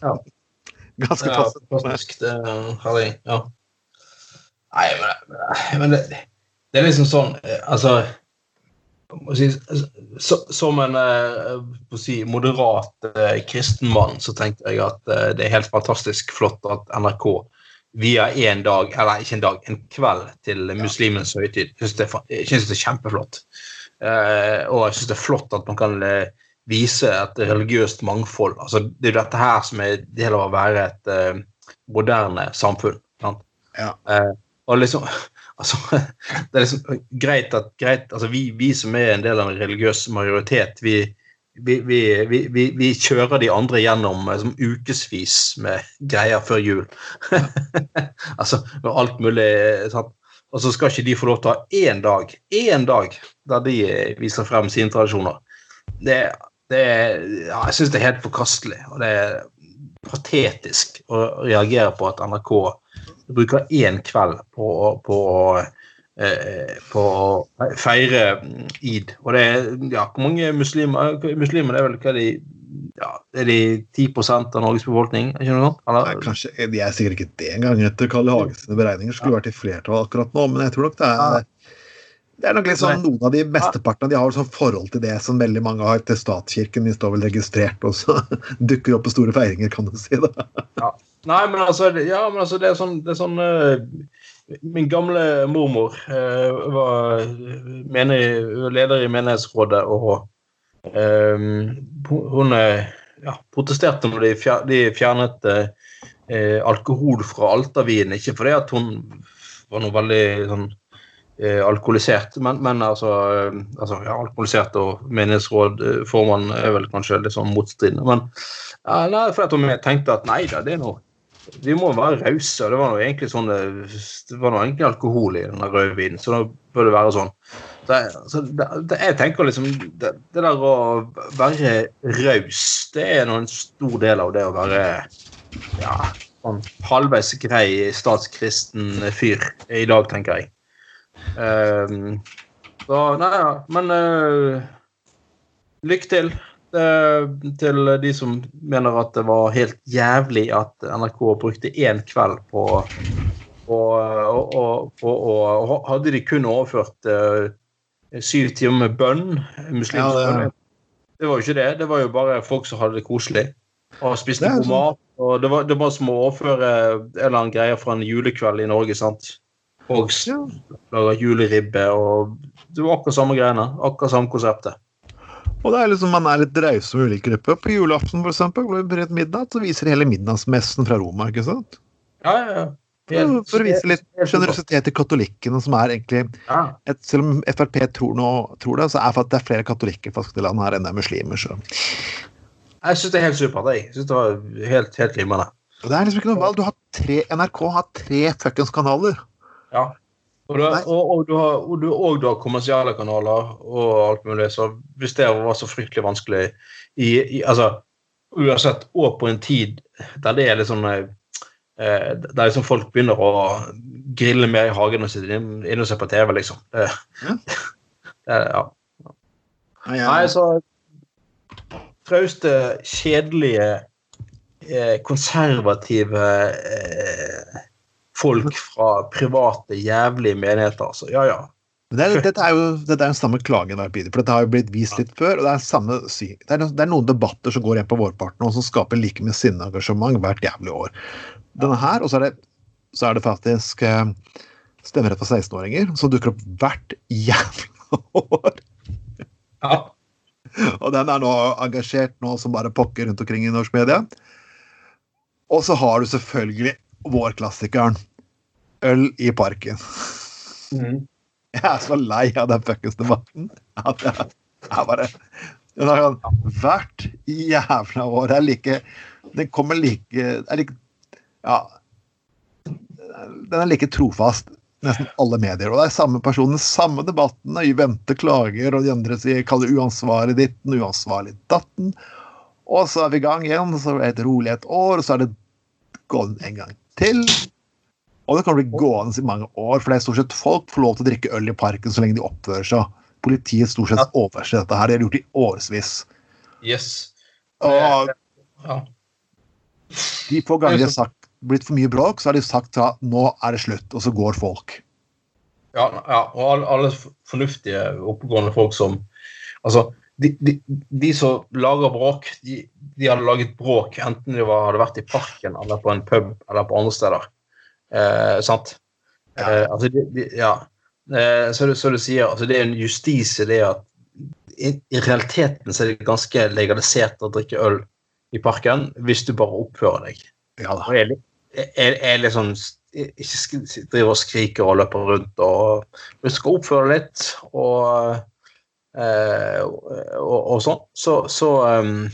Ja. Ganske Ja, passende. fantastisk. Det er herlig. Ja. Nei, men, men det, det er liksom sånn eh, Altså må si, så, Som en eh, si, moderat eh, kristen mann, så tenkte jeg at eh, det er helt fantastisk flott at NRK via en dag, eller ikke en dag, en kveld til muslimenes høytid. Jeg syns det, jeg det er kjempeflott. Eh, og jeg syns det er flott at man kan eh, vise et religiøst mangfold. Altså, det er jo dette her som er del av å være et eh, moderne samfunn. Sant? Ja. Eh, og liksom [laughs] altså, [laughs] Det er liksom greit at greit, altså vi, vi som er en del av en religiøs majoritet, vi, vi, vi, vi, vi, vi kjører de andre gjennom liksom, ukevis med greier før jul. [laughs] altså med alt mulig. Sant? Og så skal ikke de få lov til å ha én dag, én dag der de viser frem sine tradisjoner. Det, det ja, jeg syns det er helt forkastelig. Og det er patetisk å reagere på at NRK bruker én kveld på, på eh, på å feire id. Og det er ja, hvor mange muslimer Muslimer det er vel hva de ja, er de 10 av Norges befolkning? Ikke noe sånt? Nei, kanskje, De er sikkert ikke det engang. Etter Karl sine beregninger skulle vært i flertall akkurat nå, men jeg tror nok det er det er nok litt sånn, Noen av de mesteparten av de har sånn forhold til det som veldig mange har til statskirken. De står vel registrert, og så [laughs] dukker opp på store feiringer, kan du si. da. Ja. Nei, men altså, ja, men altså det er sånn, det er sånn uh, Min gamle mormor uh, var menig, leder i menighetsrådet, og hun ja, protesterte når de, fjer, de fjernet alkohol fra Altavien. Ikke fordi at hun var noe veldig sånn Eh, alkoholisert. Men, men altså, eh, altså ja, alkoholisert og menighetsrådformann er vel kanskje litt sånn motstridende. Men ja, nei, fordi vi tenkte at nei da, det er noe vi må være rause. Det var noe egentlig sånn, eh, det var noe egentlig alkohol i den rødvinen, så da bør det være sånn. Så, altså, det, det, jeg tenker liksom det, det, der å være raus, det er en stor del av det å være ja, sånn halvveis grei statskristen fyr i dag, tenker jeg. Um, så nei, ja. Men uh, lykke til uh, til de som mener at det var helt jævlig at NRK brukte én kveld på og, og, og, hadde de kun overført uh, syv timer med bønn, muslimsk ja, bønn Det var jo ikke det. Det var jo bare folk som hadde det koselig og spiste god mat. Og det var, det var som å overføre en eller annen greie fra en julekveld i Norge. sant? Og lager juleribbe og Det var akkurat samme greiene. Akkurat samme konseptet. Og det er liksom, Man er litt raus med ulike grupper. På julaften for eksempel, bredt middag, så viser hele middagsmessen fra Roma. ikke sant? Ja, ja, ja. Helt, for å vise litt sjenerøsitet til katolikkene, som er egentlig ja. et, Selv om Frp tror, noe, tror det, så er det, det er flere katolikker faktisk i landet her enn det er muslimer. så Jeg syns det er helt supert. Jeg synes det var helt, helt glimrende. Det er liksom ikke noe valg. Du har tre, NRK har tre fuckings kanaler. Ja. Og du, har, og, og, du har, og du, og du har kommersielle kanaler og alt mulig, så hvis det var så fryktelig vanskelig i, i altså, Uansett, og på en tid der det er litt sånn eh, er liksom folk begynner å grille mer i hagen og sitte inne og se på TV, liksom. Det, ja. [laughs] det, ja. Nei, så trauste, kjedelige, eh, konservative eh, folk fra private, jævlige menigheter. Så ja, ja. Det er, dette er jo dette er den samme klagen hver for dette har jo blitt vist litt før. og Det er, samme, det er, det er noen debatter som går igjen på vårparten, og som skaper like mye sinneengasjement hvert jævlig år. Denne her, og så er det, så det faktisk eh, stemmerett for 16-åringer, som dukker opp hvert jævlig [laughs] år. Ja. Og den er nå engasjert nå som bare pokker rundt omkring i norsk media. Og så har du selvfølgelig vårklassikeren Øl i parken. Mm. Jeg er så lei av den fuckings debatten at jeg, jeg bare sånn, Hvert jævla år er like Den kommer like, er like Ja. Den er like trofast nesten alle medier. Og det er samme personen, samme debatten. Og venter klager, og de andre sier kaller uansvarlig ditten, uansvarlig datten. Og så er vi i gang igjen, så er det et rolig et år, og så er det gått en gang til. Og det kan bli gående i mange år, for det er stort sett folk får lov til å drikke øl i parken så lenge de oppfører seg. Politiet stort sett overser dette her. Det har gjort det i årevis. Yes. Og ja. de få ganger de har sagt, blitt for mye bråk, så har de sagt at nå er det slutt, og så går folk. Ja, ja og alle, alle fornuftige, oppegående folk som Altså, de, de, de, som lager bråk, de, de, hadde laget bråk enten de var, hadde vært i parken eller på en pub eller på andre steder. Eh, sant? Ja. Eh, altså, de, ja. Eh, så, så, du sier, altså, det er en justis i det at i, i, realiteten så er det ganske legalisert å drikke øl i parken hvis du bare oppfører deg. Ja da. Og jeg, jeg, jeg liksom ikke driver og skriker og løper rundt. og Hvis du skal oppføre deg litt og, eh, og, og sånn, så, så um,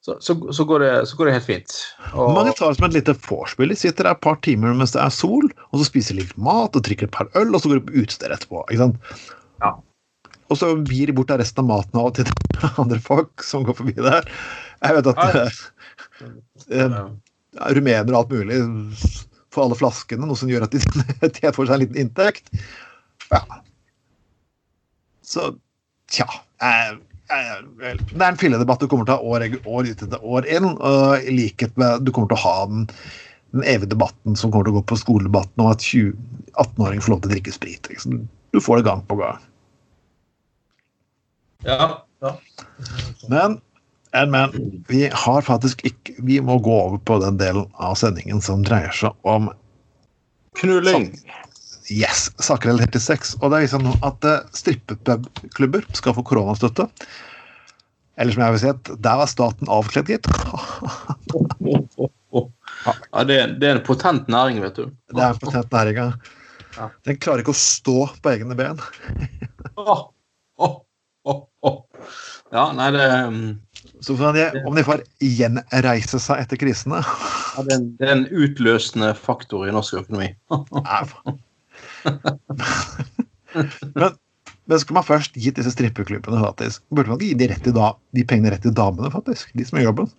så, så, så, går det, så, går det, helt fint. Og... Mange tar det som et lite vorspiel. Sitter der et par timer mens det er sol, og så spiser litt mat og drikker et par øl, og så går de på utested etterpå. ikke sant? Ja. Og så gir de bort av resten av maten av til andre folk som går forbi der. Jeg vet at ja. eh, rumenere og alt mulig får alle flaskene, noe som gjør at de, [laughs] de får seg en liten inntekt. Ja. Så tja eh, eh, vel, Det er en filledebatt du kommer til å ha år, år ut etter år inn. Og i likhet med du kommer til å ha den, den evige debatten som kommer til å gå på skoledebatten om at 18-åringer får lov til å drikke sprit. Liksom. Du får det gang på gang. Ja. ja. Men, men, men vi har faktisk ikke Vi må gå over på den delen av sendingen som dreier seg om Knulling. Yes, saker relatert til sex. Og det er liksom at uh, strippepubklubber skal få koronastøtte. Eller som jeg vil si, at der var staten avkledd, gitt. [laughs] ja, det, er, det, en potent næring, vet du. Det er en potent næring, ja. Den klarer ikke å stå på egne ben. oh, oh, oh, ja, nei, det um, Så om de får gjenreise seg etter krisene ja, det, er en, utløsende faktor i norsk økonomi. [laughs] [laughs] men, men skulle man først gi disse strippeklubbene faktisk, burde man ikke gi de, rett da, de pengene rett til damene, faktisk? De som gjør jobben?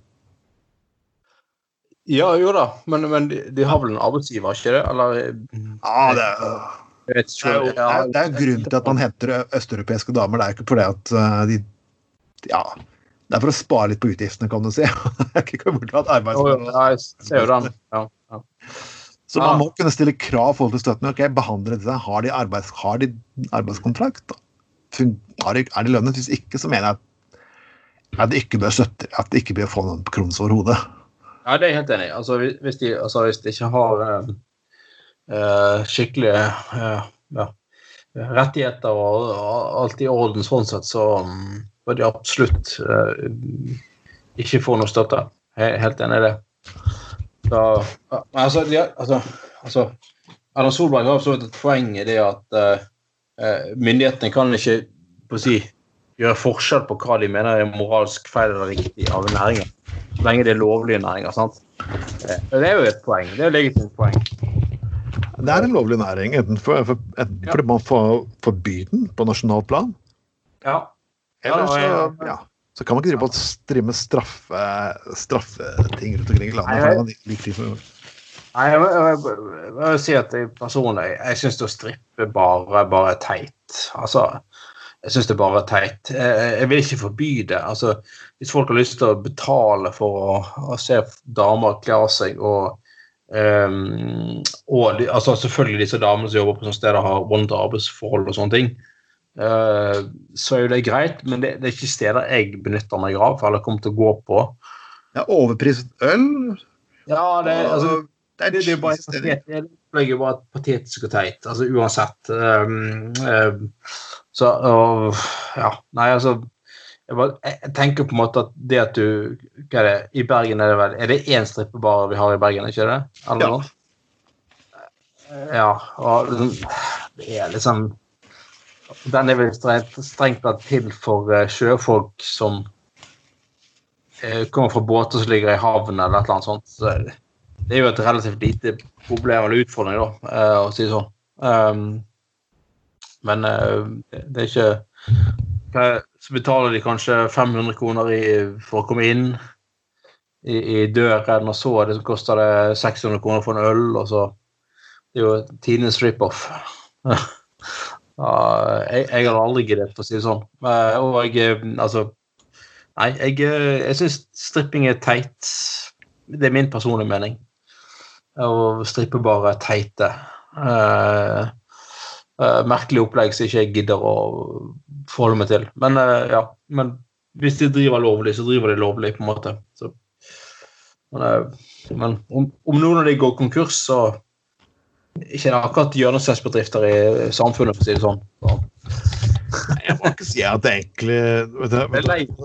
Ja, jo da, men, men de, de, har vel en arbeidsgiver, ikke det? Eller Ja, det er det er, jo, det, er, det er grunnen til at man henter østeuropeiske damer. Det er ikke fordi at uh, de Ja. Det er for å spare litt på utgiftene, kan du si. [laughs] det er ikke bort at arbeidsgiver ja, ja. Så man må kunne stille krav forhold til støtten. ok, behandle seg, Har de, arbeids, har de arbeidskontrakt? Er de lønnet? Hvis ikke, så mener jeg at, de ikke bør støtte, at det ikke bør få noen krons over hodet. Ja, det er jeg helt enig i. Altså, hvis, de, altså, hvis de ikke har uh, uh, skikkelige uh, ja, rettigheter og, og, alt i orden sånn sett, så um, bør de absolutt ikke få noe støtte. Jeg er helt enig i det. Så, altså, ja, altså, altså Erna Solberg har absolutt et poeng i det at myndighetene kan ikke på å si, gjøre forskjell på hva de mener er moralsk feil eller riktig av næringen så lenge det er lovlige næringer. sant? Eh, det er jo et poeng. Det er et legitimt poeng. Det er en lovlig næring, enten, for, for, enten ja. fordi man får forby den på nasjonalt plan. Ja. Eller så, ja, så kan man ikke drive på å strimme straffe, straffeting rundt omkring i landet. Nei, jeg, jeg, jeg, vil si at jeg personlig jeg syns å strippe bare, bare teit. Altså, jeg syns det bare er teit. Jeg, jeg, vil ikke forby det. Altså, hvis folk har lyst til å betale for å, å se damer kle av seg og, um, og altså, selvfølgelig disse damene som jobber på sånne steder, har vondt arbeidsforhold og sånne ting, så er jo det greit, men det, det, er ikke steder jeg benytter meg av eller kommer til å gå på. Ja, overpriset øl? Ja, det, altså, det, det, det er bare det er bare patetisk og teit. Altså uansett. Um, um, så uh, Ja, nei, altså jeg, bare, jeg, tenker på en måte at det at du hva er det, I Bergen er det vel Er det én strippebar vi har i Bergen, ikke det? Eller ja. noe? Ja. Og det er liksom Den er vel strengt, strengt tatt til for uh, sjøfolk som uh, kommer fra båter som ligger i havn eller et eller annet sånt. Så det er jo et relativt lite problem eller utfordring, da, uh, å si det sånn. Um, men det er ikke Så betaler de kanskje 500 kroner for å komme inn i, i døren, og så det, så koster det 600 kroner for en øl, og så Det er jo tidenes rip-off. [laughs] jeg, jeg hadde aldri giddet, for å si det sånn. Uh, og jeg Altså Nei, jeg, jeg syns stripping er teit. Det er min personlige mening. Og strippe bare teite. Uh, merkelig opplegg som ikke jeg gidder å forholde meg til. Men ja, men hvis de driver lovlig, så driver de lovlig, på en måte. Så, men, men om, om, noen av de går konkurs, så ikke det akkurat gjennomsnittsbedrifter i samfunnet, for å si det sånn. Så. Jeg må ikke si at det egentlig vet du, vet du,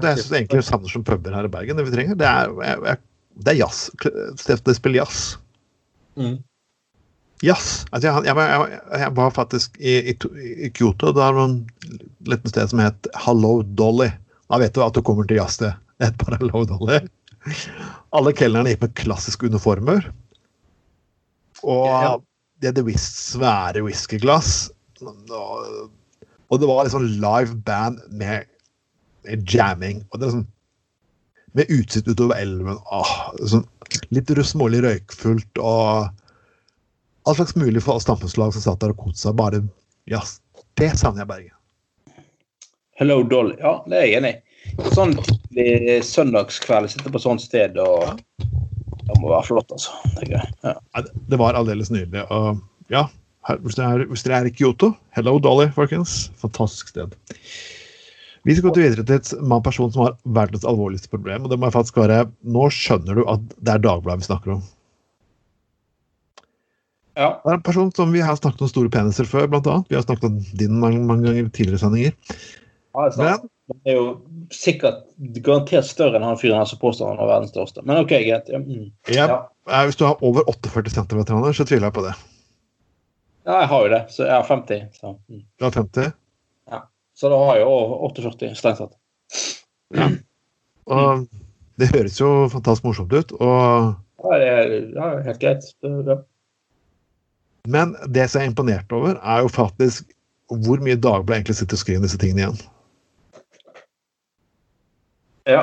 Det er egentlig samme som puber her i Bergen. Det vi trenger, det er, det er jazz. Det spiller jazz. Mm. Jazz. Altså jeg, jeg, jeg, jeg, var faktisk i, i, i Kyoto. Det er et lite sted som het Hallo Dolly. Da vet du at du kommer til jazz. Det et par Hallo Dolly. Alle kelnerne gikk med klassiske uniformer. Og ja, ja. de hadde svære whiskyglass. Og, og det var liksom live band med, med jamming. Og det er sånn, med utsikt utover elven. Åh, sånn, litt smålig røykfullt og all slags mulig for stammeslag som satt der og koste seg. Bare Ja, det savner jeg Bergen. Hello Dolly. Ja, det er jeg enig i. Sånn søndagskveld, sitte på sånt sted og Det må være flott, altså. Det er. Ja. Det- var aldeles nydelig. Og ja, her, hvis, dere er, hvis dere er i Kyoto, hello Dolly, folkens. Fantastisk sted. Vi skal gå til videre til et mann person som har verdens alvorligste problem. og det må faktisk være, Nå skjønner du at det er Dagbladet vi snakker om. ja. Det er en person som Vi har snakket om store peniser før, blant annet. Vi har snakket om din mange, mange ganger i tidligere sendinger. Ja. Men Det er jo sikkert garantert større enn han fyren her som påstår han er verdens største. Men OK, greit. Ja, mm. Ja. Ja. hvis du har over 48 cm, så tviler jeg på det. ja, jeg har jo det. Så jeg har 50. Så, mm. Du har 50. så da har jeg jo over 48, strengt tatt. Og det høres jo fantastisk morsomt ut. og Ja, det er ja, helt greit. Ja. Men det som jeg er imponert over, er jo faktisk hvor mye Dagbladet egentlig sitter og skriver disse tingene igjen. Ja.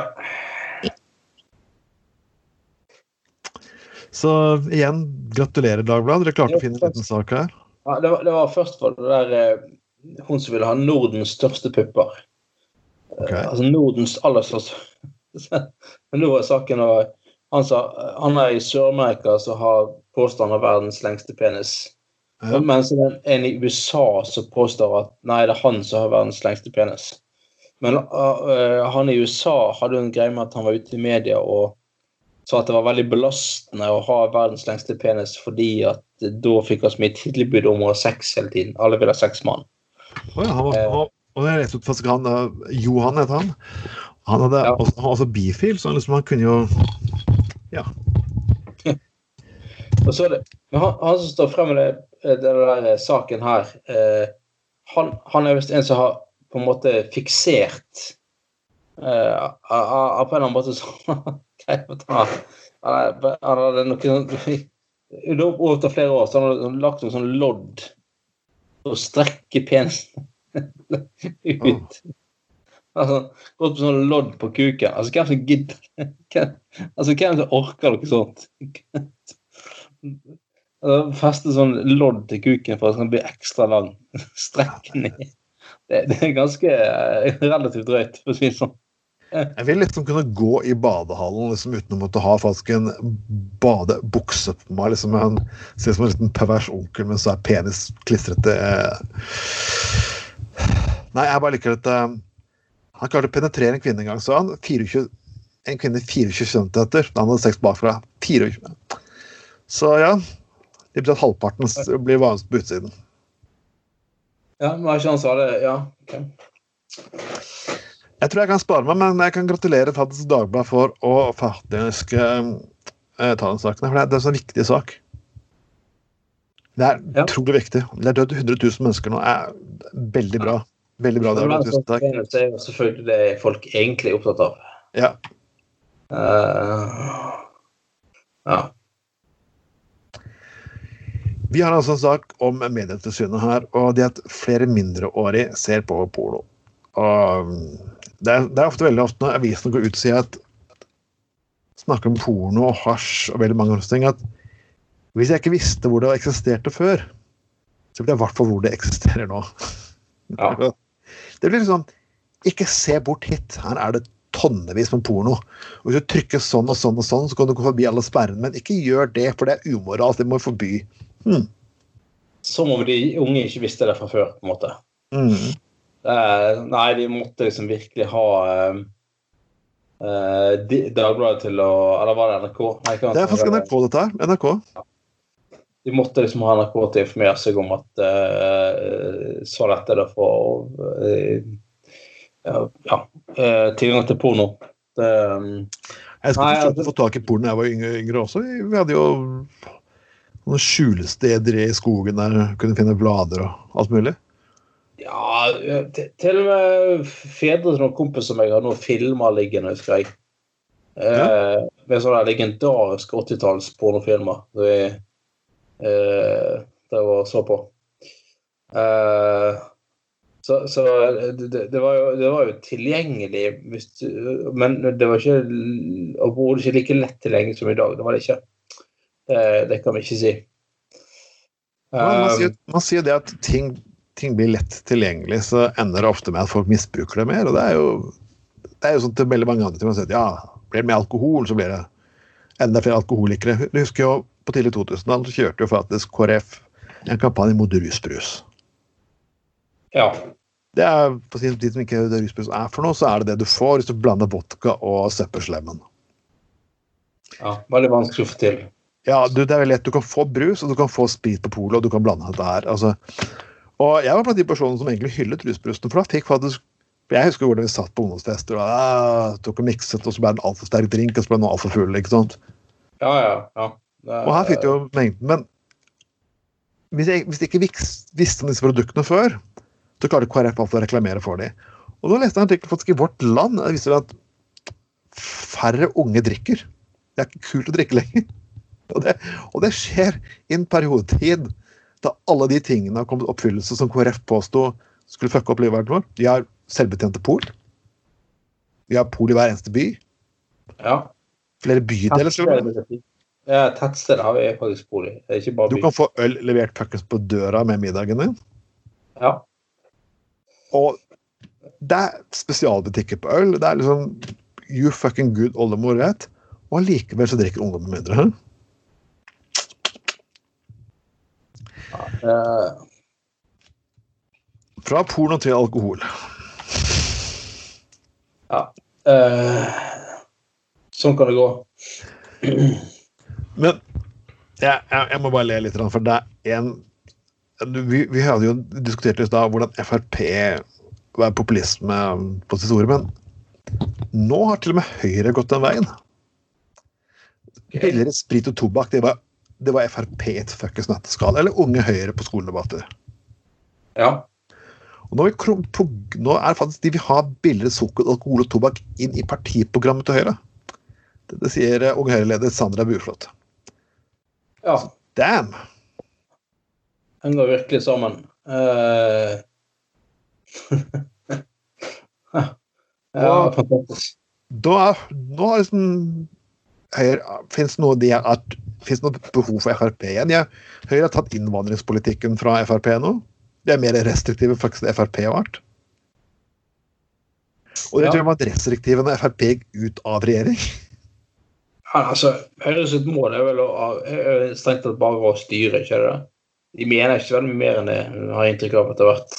Så igjen, gratulerer, Dagbladet. Dere klarte å finne en liten sak her. Ja, det, var, det var først for det der eh, Hun som ville ha Nordens største pupper. Okay. Eh, Altså Nordens aller største. [laughs] Men nå er saken og Han sa han er i Sør-Amerika som har påstand om verdens lengste penis. Ja. Mens en i USA som påstår at nei, det er han som har verdens lengste penis. Men uh, han i USA hadde jo en greie med at han var ute i media og sa at det var veldig belastende å ha verdens lengste penis fordi at da fikk han så mye tilbud om å ha sex hele tiden. Alle ville ha sex med han. Å ja, han var, Eh. og, det jeg leste ut første han, eh, Johan het han. Han hadde Ja. også, også bifil, så han, liksom, han kunne jo Ja. [laughs] Og så er det, han, han som står frem med det, det eh, saken her, eh, han, han er visst en som har på en måte fiksert uh, av, På en eller annen måte sånn [laughs] han, han, han hadde noe sånn Over flere år så han hadde lagt noe sånn lodd og strekke penisen [laughs] ut. Altså, gått på sånn lodd på kuken. Altså, hvem som gidder Altså, hvem som orker noe sånt? [laughs] Altså, Feste sånn lodd til kuken for at den skal bli ekstra lang. Strekke ned. Det, er ganske eh, relativt drøyt, for å si det sånn. Jeg vil liksom kunne gå i badehallen liksom, uten å måtte ha faktisk en badebukse på meg. liksom en, Ser ut som en liten pervers onkel, men så er penis klistrete. eh. Nei, jeg bare liker dette Han klarte å penetrere en kvinne en gang, så han. 24, en kvinne 24 cm han hadde sex bakfra. 24. Så ja. Det betyr at halvparten blir vanligst på utsiden. Ja, men ikke han sa det. Ja. Okay. Jeg tror jeg kan spare meg, men jeg kan gratulere Taddens Dagblad for å faktisk uh, ta den saken. For det er, det en sånn viktig sak. Det er Ja. utrolig viktig. Det er dødd 100 000 mennesker nå. Er veldig bra. Veldig bra. Det er, tusen takk. Det er jo selvfølgelig det folk egentlig er opptatt av. Ja. Uh, ja. Vi har altså en sak om Medietilsynet her, og det at flere mindreårige ser på porno. Og det, er, det er ofte veldig ofte når avisene går ut og sier at snakker om porno og hasj og veldig mange andre ting, at hvis jeg ikke visste hvor det eksisterte før, så ville jeg i hvert fall hvor det eksisterer nå. Ja. [laughs] Det blir liksom Ikke se bort hit. Her er det tonnevis med porno. Og Hvis du trykker sånn og sånn og sånn, så kan du gå forbi alle sperrene. Men ikke gjør det, for det er umoralt. Det må vi forby. Hmm. Som om de unge ikke visste det fra før, på en måte. Mm. Eh, nei, de måtte liksom virkelig ha eh, eh, Dagbladet til å Eller var det NRK? Nei, Det er faktisk NRK, dette her. NRK. De måtte liksom ha NRK til å informere seg om at eh, så lett er det å få eh, ja, ja, eh, tilgang til porno. Det, um, Jeg skulle forsøke altså- å få tak i porno da jeg var yngre, yngre også. Vi hadde jo noen skjulesteder i skogen der kunne finne blader og alt mulig. ja, til, og med fedre til noen kompiser som jeg har noen filmer liggende, husker jeg. Eh, Med sånne legendariske 80-talls pornofilmer. som vi eh, drev og så på. Eh, så så det, det, var jo, det var jo tilgjengelig, men det var ikke overhodet ikke like lett tilgjengelig som i dag. Det var det ikke. Det, det kan vi ikke si. Um, man, sier, man sier det at ting, ting blir lett tilgjengelig, så ender det ofte med at folk misbruker det mer. Og det er jo, det er jo sånn til veldig mange andre ting. Man sier at ja, blir det mer alkohol, så blir det enda flere alkoholikere. Du husker jo på tidlig 2000-tall så kjørte jo faktisk KrF en kampanje mot rusbrus. Ja. Det er, for å si De som ikke det rusbrus er for noe, så er det det du får hvis du blander vodka og søppelslemmen. ja. Veldig vanskelig å få til. Ja, du, det er veldig lett. Du kan få brus, og du kan få sprit på polet, og du kan blande dette her. Altså. Og jeg var blant de personene som egentlig hyllet rusbrusen, for da fikk faktisk Jeg husker hvordan vi satt på ungdomsfester og ah, tok og mikset, og så ble det en altfor sterk drink, og så ble den altfor full. ikke sant? Ja, ja. ja. Er- Og her fikk du jo mengden. Men hvis jeg, hvis jeg ikke visste om disse produktene før, så klarte KrF alltid å reklamere for dem. Og nå leste jeg en artikkel faktisk i Vårt Land. Det viser at færre unge drikker. Det er ikke kult å drikke lenger. Og det, og det skjer i en periodetid da alle de tingene har kommet oppfyllelse som KrF påsto skulle fucke opp livet vår. Vi har selvbetjente pol. Vi har pol i hver eneste by. ja. Flere bydeler. ja, tettsteder har vi faktisk. Det er ikke bare Du by. kan få øl levert fuckings på døra med middagen din. Ja. Og det er spesialbutikker på øl. Det er liksom you fucking good oldemor vet. Og allikevel så drikker ungdommen mindre. hæ? Fra porno til alkohol. Ja. sånn kan det gå. Men jeg, jeg, jeg må bare le litt, for det er en vi, vi hadde jo diskutert i stad hvordan Frp var populisme på sitt ord, men nå har til og med Høyre gått den veien. Billigere sprit og tobakk, det var, det var Frp et fuckings natteskall. Eller Unge Høyre på skoledebatter. Ja. Og nå, på, nå er det faktisk de vil ha billigere sukker, alkohol og tobakk inn i partiprogrammet til Høyre. Det, det sier eh, Unge Høyre-leder Sandra Buflot. ja. Damn! Henger virkelig sammen. Eh, [laughs] ja, fantastisk. Da nå har liksom Høyre Fins noe, de har at- finnes noe behov for Frp igjen? Jeg, Høyre har tatt innvandringspolitikken fra Frp nå. De er mer restriktive faktisk enn Frp har vært. Og jeg Ja. tror jeg restriktive når Frp gikk ut av regjering. Ja, altså, Høyre sitt mål er vel å, er strengt tatt bare å styre, ikke det? De mener ikke veldig mye mer enn det, har jeg inntrykk av etter hvert.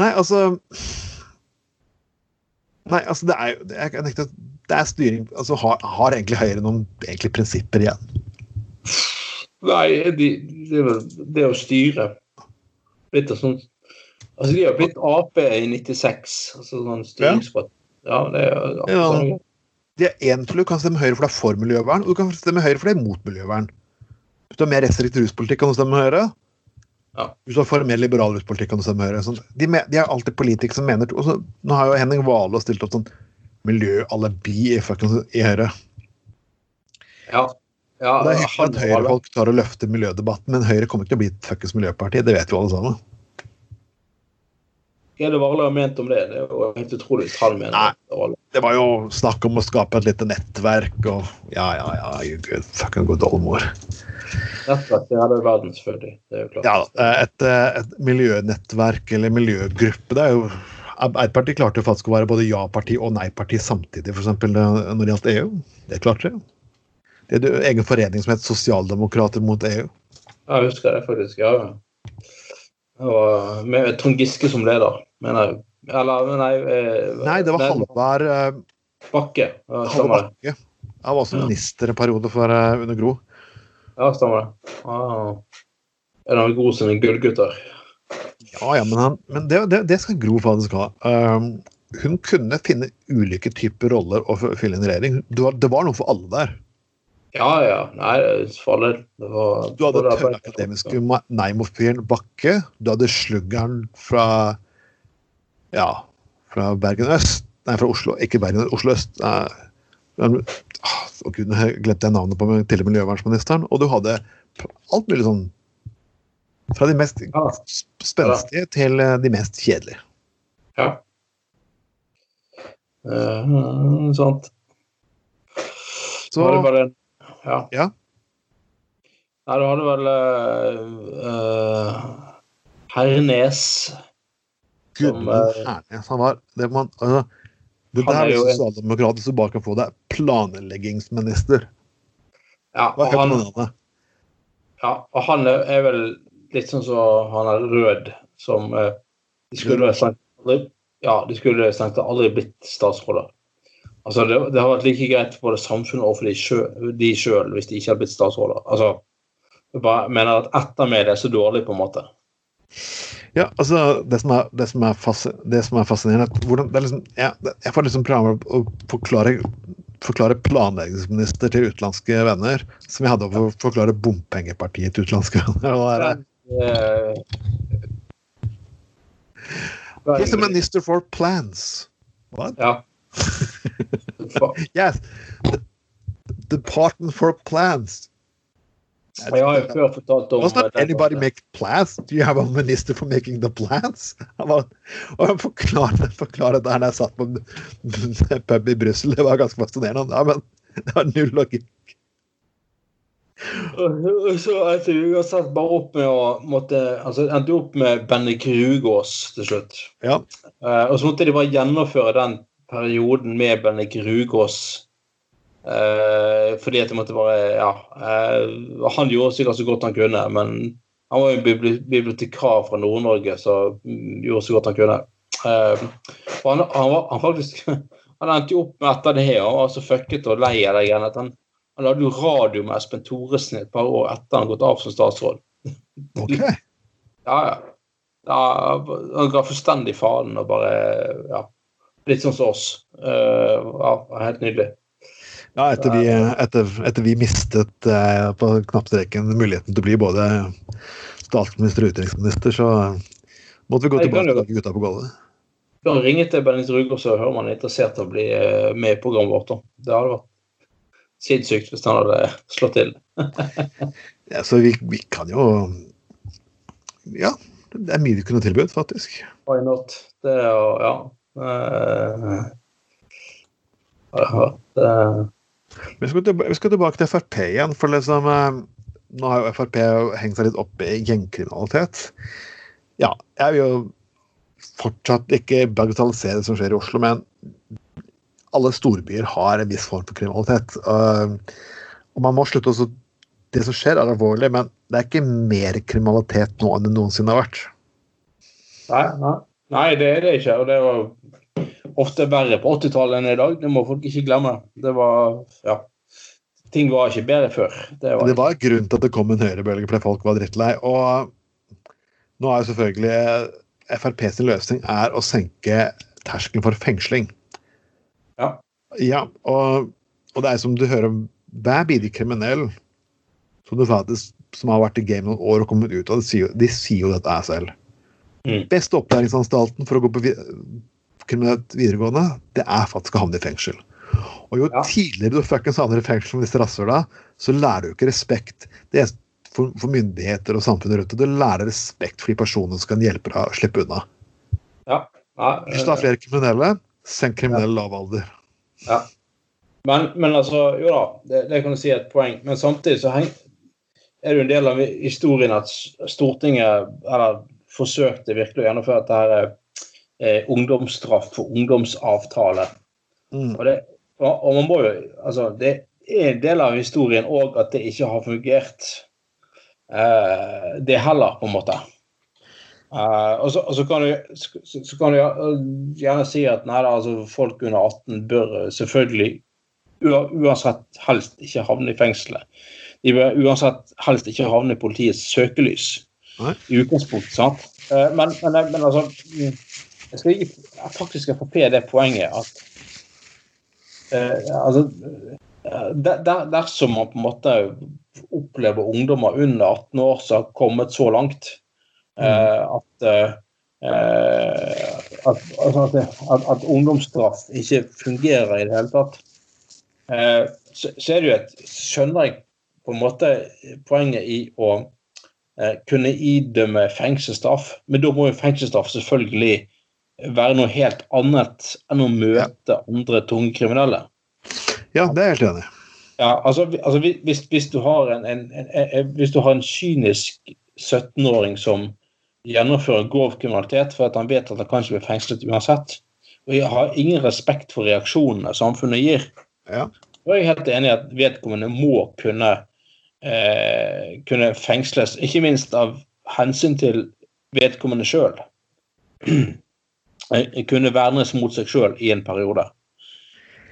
Nei, altså Nei, altså det er jo det jeg nekter det er styring altså har, har egentlig Høyre noen egentlig prinsipper igjen? Nei, de, er det å styre Litt av sånn Altså, de har blitt Ap i 96, altså sånn styringsparti. Ja, det er Ja. sånn, Det er én du kan stemme Høyre for det er for miljøvern, og du kan stemme Høyre for det er mot miljøvern. Hvis du har mer restriktiv ruspolitikk, kan du stemme Høyre. Ja. Hvis du har for mer liberal ruspolitikk, kan du stemme Høyre. Sånn. De, de er alltid politikere som mener så, Nå har jo Henning Wale stilt opp sånn miljøalibi i, i Høyre. ja. ja det er hyggelig at Høyre-folk tar og løfter miljødebatten, men Høyre kommer ikke til å bli et fuckings miljøparti. Det vet jo alle sammen. Er det Varle har ment om det? Det er jo helt utrolig hvis han mener Nei. det. Var jo snakk om å skape et lite nettverk og Ja, ja, ja, you good fucking good oldemor. Nettverk det hadde verden, selvfølgelig. Det er jo klart. Ja, et, et miljønettverk eller miljøgruppe det er jo Arbeiderpartiet klarte jo faktisk å være både ja-parti og nei-parti samtidig, f.eks. når det gjaldt EU. Det klarte de. Det er jo egen forening som het Sosialdemokrater mot EU. Ja, jeg husker det faktisk. ja. Var med Trond Giske som leder, mener jeg. Eller, nei eh, Nei, det var Halvard eh, Bakke. Halvard. Bakke. Han var også minister en periode for eh, under Gro. Ja, stemmer det. Ah. Er han god som en gullgutter? Ja, ja, men, han, men det, det, det skal Gro faktisk ha. Um, hun kunne finne ulike typer roller å fylle inn i regjering. Det var, det var noe for alle der. Ja, ja. Nei, faller. Det var Du hadde den akademiske Neimo-fyren Bakke. Du hadde sluggeren fra Ja, fra Bergen øst. Nei, fra Oslo. Ikke Bergen, Oslo øst. Men- ah, Å gud, glemte jeg navnet på meg, til og miljøvernministeren. Og du hadde alt mulig sånn Fra de mest spenstige til eh, de mest kjedelige. Ja. Eh, sant. Så Var det bare den? Ja. Ja. Nei, du hadde vel uh, Hernes Gud, som, eh, Hernes, han var det, man, altså, det der er jo sosialdemokrater som bare kan få det. Planleggingsminister. Ja, og han, ja, og han er vel litt sånn som han er rød, som eh, De skulle ha strengt aldri Ja, de skulle strengt aldri blitt statsråder. Altså, det, det har vært like greit for både samfunnet og for de sjø- sjøl hvis de ikke hadde blitt statsråder. Altså, jeg bare mener at ettermediet er så dårlig, på en måte. Ja, altså, det som er, det som er, fas, det som er fascinerende er hvordan, det er liksom, jeg, Jeg får liksom prøve å forklare, forklare planleggingsminister til utenlandske venner, som jeg hadde å forklare bompengepartiet til utenlandske [laughs] venner. Det He's a minister for plans. What? Ja. [laughs] [laughs] Yes. The, the Department for plans. Jeg har jo før fortalt om Does not anybody make plans? Do you have a minister for making the plans? Han var, og han forklarer, forklarer der jeg satt på en pub i Brussel. Det var ganske fascinerende. Ja, men det var null logikk. Og Så vi uansett bare opp med å måtte Altså endte opp med Benny Krugås til slutt. Ja. Uh, og så måtte de bare gjennomføre den perioden med Benny Rugås eh, fordi at det måtte bare Ja. eh, han gjorde sikkert så godt han kunne, men han var jo bibliotekar fra Nord-Norge som mm, gjorde så godt han kunne. Eh, han, han, var, han faktisk [laughs] Han endte jo opp med etter det og var så fucket og lei av det greiene at han han lagde jo radio med Espen Thoresen et par år etter han gått av som statsråd. [laughs] Ok. Ja, ja. ja han ga fullstendig faen og bare Ja. Litt sånn som oss. Eh, ja, helt nydelig. Ja, etter vi, etter, etter vi mistet eh, på knappstreken muligheten til å bli både statsminister og utenriksminister, så måtte vi gå tilbake til gutta på gulvet. Du kan ringe til Benny Rugås så hører man er interessert i å bli eh, med i programmet vårt. da. Det hadde vært sinnssykt hvis han hadde slått til. [laughs] Ja, så vi, vi kan jo Ja, det er mye vi kunne tilbudt, faktisk. Why not? Det er Ja. Eh, Vi skal, tilbake, vi skal tilbake til Frp igjen, for liksom eh, Nå har jo Frp hengt seg litt opp i gjengkriminalitet. Ja, jeg vil jo fortsatt ikke bagatellisere det som skjer i Oslo, men alle storbyer har en viss form for kriminalitet. Uh, og man må slutte også Det som skjer, er alvorlig, men det er ikke mer kriminalitet nå enn det noensinne har vært. nei, nei. Nei, det er det ikke. Og det var ofte verre på 80-tallet enn i dag. Det må folk ikke glemme. Det var Ja. Ting var ikke bedre før. Det var, Det var grunn til at det kom en høyrebølge fordi folk var drittlei. Og nå er jo selvfølgelig Frp sin løsning er å senke terskelen for fengsling. Ja. Ja, og, og det er som du hører Hver bidige kriminell som du faktisk, som har vært i game noen år og kommet ut av det, de sier jo dette selv. Mm. Beste opplæringsanstalten for å gå på kriminelt videregående, det er faktisk å havne i fengsel. Og jo Ja. tidligere du fuckings havner i fengsel med disse rasshøla, så lærer du ikke respekt det er for, for myndigheter og samfunnet rundt deg. Du lærer respekt for de personene som kan hjelpe deg å slippe unna. ja, ja, Hvis du har flere kriminelle, senk kriminell lavalder. ja. Men, men altså, jo da, det, det kan du si er et poeng. Men samtidig så heng, er det jo en del av historien at Stortinget eller forsøkte virkelig å gjennomføre dette her eh, ungdomsstraff for ungdomsavtale. Mm. Og, det, og, og man må jo Altså, det er en del av historien òg at det ikke har fungert. Eh, det heller, på en måte. Eh, og, så, og så kan du, så, så kan du gjerne si at nei, da, altså, folk under 18 bør selvfølgelig uansett helst ikke havne i fengselet. De bør uansett helst ikke havne i politiets søkelys. I utgangspunktet. Eh, men, men, men altså mm, Jeg skal gi faktisk Frp det poenget at eh, altså, eh, der, der, dersom man på en måte opplever ungdommer under 18 år som har kommet så langt eh, at, eh, eh, at, altså at, at, at ungdomsstraff ikke fungerer i det hele tatt, eh, så, så er det jo et Skjønner jeg på en måte poenget i å kunne idømme fengselsstraff, men da må jo fengselsstraff selvfølgelig være noe helt annet enn å møte andre tunge kriminelle. Ja, det er jeg helt enig i. Ja, altså, altså hvis, hvis, du har en, en, en, hvis du har en kynisk 17-åring som gjennomfører grov kriminalitet for at han vet at han kanskje blir fengslet uansett, og jeg har ingen respekt for reaksjonene samfunnet gir, ja. og jeg er helt enig i at vedkommende må kunne, eh, kunne fengsles, ikke minst av hensyn til vedkommende sjøl. kunne vernes mot seg sjøl i en periode.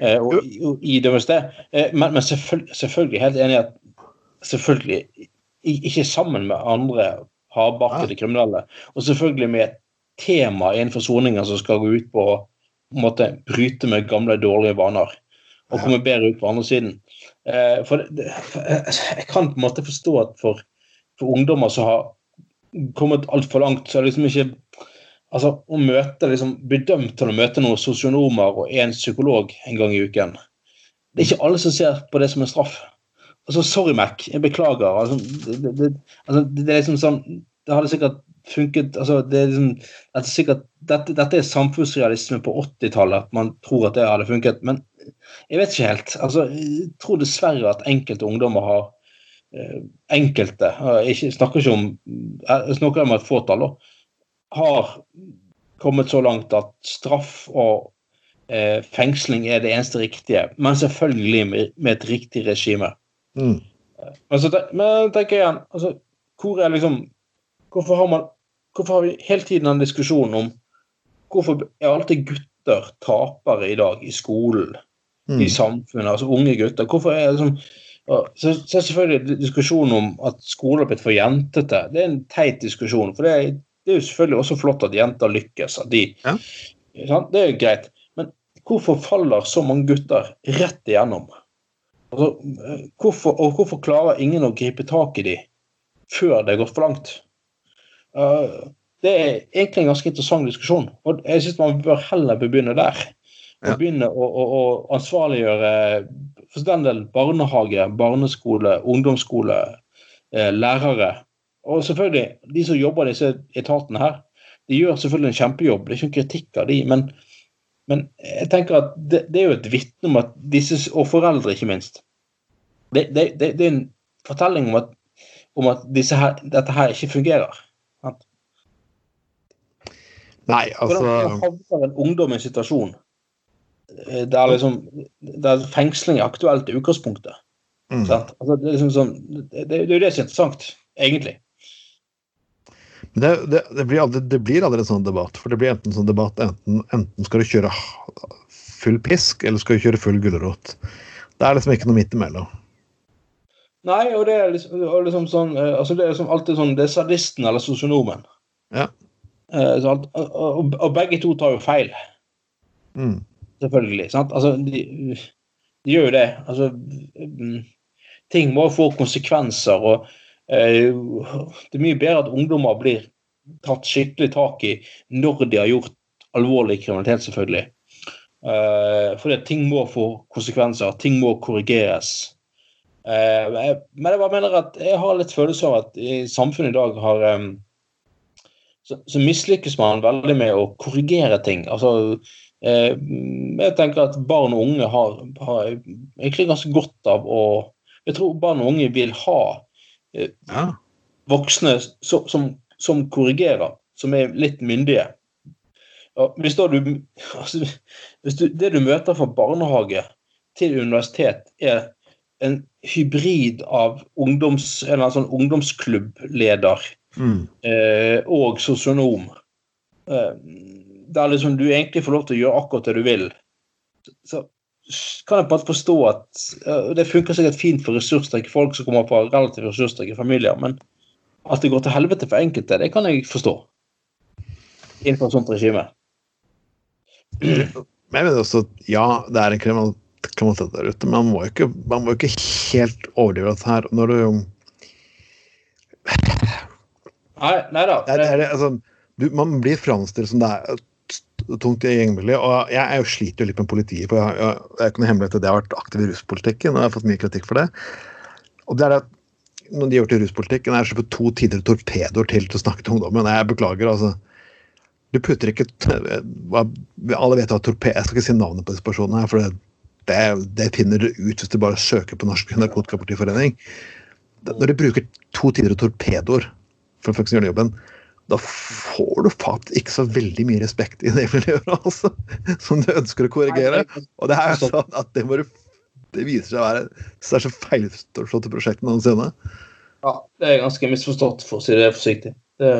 Eh, og, og idømmes det. Eh, men, men selvfølgelig, selvfølgelig, helt enig i at selvfølgelig ikke sammen med andre hardbarkede ja. kriminelle. Og selvfølgelig med et tema innenfor soninga som skal gå ut på å bryte med gamle, dårlige vaner. Og komme bedre ut på andre siden. Eh, for jeg kan på en måte forstå at for, for ungdommer som har kommet altfor langt, så er det liksom ikke altså, å møte, liksom, bli dømt til å møte noen sosionomer og en psykolog en gang i uken. Det er ikke alle som ser på det som en straff. Altså, Sorry, Mac, jeg beklager. Altså, det, det, altså, det, er liksom sånn Det hadde sikkert funket altså, det er liksom, det er sikkert, dette, dette, er samfunnsrealisme på 80-tallet, at man tror at det hadde funket. Men jeg vet ikke helt. Altså, jeg tror dessverre at enkelte ungdommer har eh, Enkelte, jeg snakker ikke om jeg snakker om et fåtall, har kommet så langt at straff og eh, fengsling er det eneste riktige. Men selvfølgelig med, med et riktig regime. Mm. Men, så, men tenker jeg igjen altså, hvor er liksom Hvorfor har man Hvorfor har vi hele tiden en diskusjon om hvorfor er alltid gutter tapere i dag i skolen, mm. i samfunnet, altså unge gutter? Hvorfor er det liksom så, så er selvfølgelig diskusjonen om at skolen har blitt for jentete. Det er en teit diskusjon. For det er, det er jo selvfølgelig også flott at jenter lykkes. At de, ja. Det er jo greit. Men hvorfor faller så mange gutter rett igjennom? Altså, hvorfor, og hvorfor klarer ingen å gripe tak i dem før det har gått for langt? Uh, det er egentlig en ganske interessant diskusjon, og jeg syns man bør heller begynne der. Og begynne å, å, å, ansvarliggjøre for den del barnehage, barneskole, ungdomsskole, eh, lærere. Og selvfølgelig, de som jobber i disse etatene her, de gjør selvfølgelig en kjempejobb. Det er ikke noen kritikk av de, men men jeg tenker at det, det er jo et vitne om at disse, og foreldre ikke minst Det, det, det er en fortelling om at, om at her, dette her ikke fungerer. Nei, altså Hvordan havner en ungdom i en situasjon der, liksom, der fengsling er aktuelt i utgangspunktet? Mm. Altså, det, er liksom sånn, det, det, er jo det som er interessant, egentlig. Det, det, det, blir aldri, det, blir aldri, en sånn debatt. For det blir enten sånn debatt enten, enten skal du kjøre full pisk, eller skal du kjøre full gulrot. Det er liksom ikke noe midt imellom. Nei, og det er liksom, liksom sånn eh, altså Det er liksom alltid sånn Det er sadisten eller sosionomen. Ja. Eh, og, og, og, begge to tar jo feil. Mm. Selvfølgelig. sant? Altså, de, de, gjør jo det. Altså mm, Ting må få konsekvenser. og Eh, det er mye bedre at ungdommer blir tatt skikkelig tak i når de har gjort alvorlig kriminalitet, selvfølgelig. Eh, fordi ting må få konsekvenser, ting må korrigeres. Eh, men jeg bare mener at jeg har litt følelse av at i samfunnet i dag har så, så mislykkes man veldig med å korrigere ting. Altså, jeg tenker at barn og unge har, har egentlig ganske godt av å Jeg tror barn og unge vil ha Eh, ja. voksne som, som, som, korrigerer, som er litt myndige. Hvis, du, altså, hvis du, det du møter fra barnehage til universitet, er en hybrid av ungdoms, en sånn ungdomsklubbleder mm. eh, og sosionom, eh, der liksom du egentlig får lov til å gjøre akkurat det du vil, så, kan jeg bare forstå at uh, Det funker sikkert fint for ressurssterke folk som kommer fra relativt ressurssterke familier, men at det går til helvete for enkelte, det kan jeg forstå. Innenfor et sånt regime. Men jeg mener også at ja, det er en kriminalitet der ute, men man må jo ikke, man må ikke helt overdrive dette her. Når du Nei, nei da. Det er, det er, altså, du, man blir framstilt som det er tungt gjengmiljø. Og jeg, jeg sliter jo litt med politiet. for Jeg, jeg, jeg ikke noe hemmelighet at jeg har vært aktiv i ruspolitikken, og jeg har fått mye kritikk for det. Og det er at når de gjør til ruspolitikken, er det to tidligere torpedoer til til å snakke til ungdommen. Jeg beklager, altså. Du putter ikke Alle vet hva torped Jeg skal ikke si navnet på disse personene, her, for det, det, det finner du ut hvis du bare søker på Norsk Narkotikapartiforening. Når du bruker to tidligere torpedoer for å gjøre jobben, da får du faktisk ikke så veldig mye respekt i det miljøet [laughs] altså, som du ønsker å korrigere. Og det er sånn at det, må, det viser seg å være det er så feilforståtte prosjekt noensinne. Ja, det er ganske misforstått, for å si det forsiktig. Det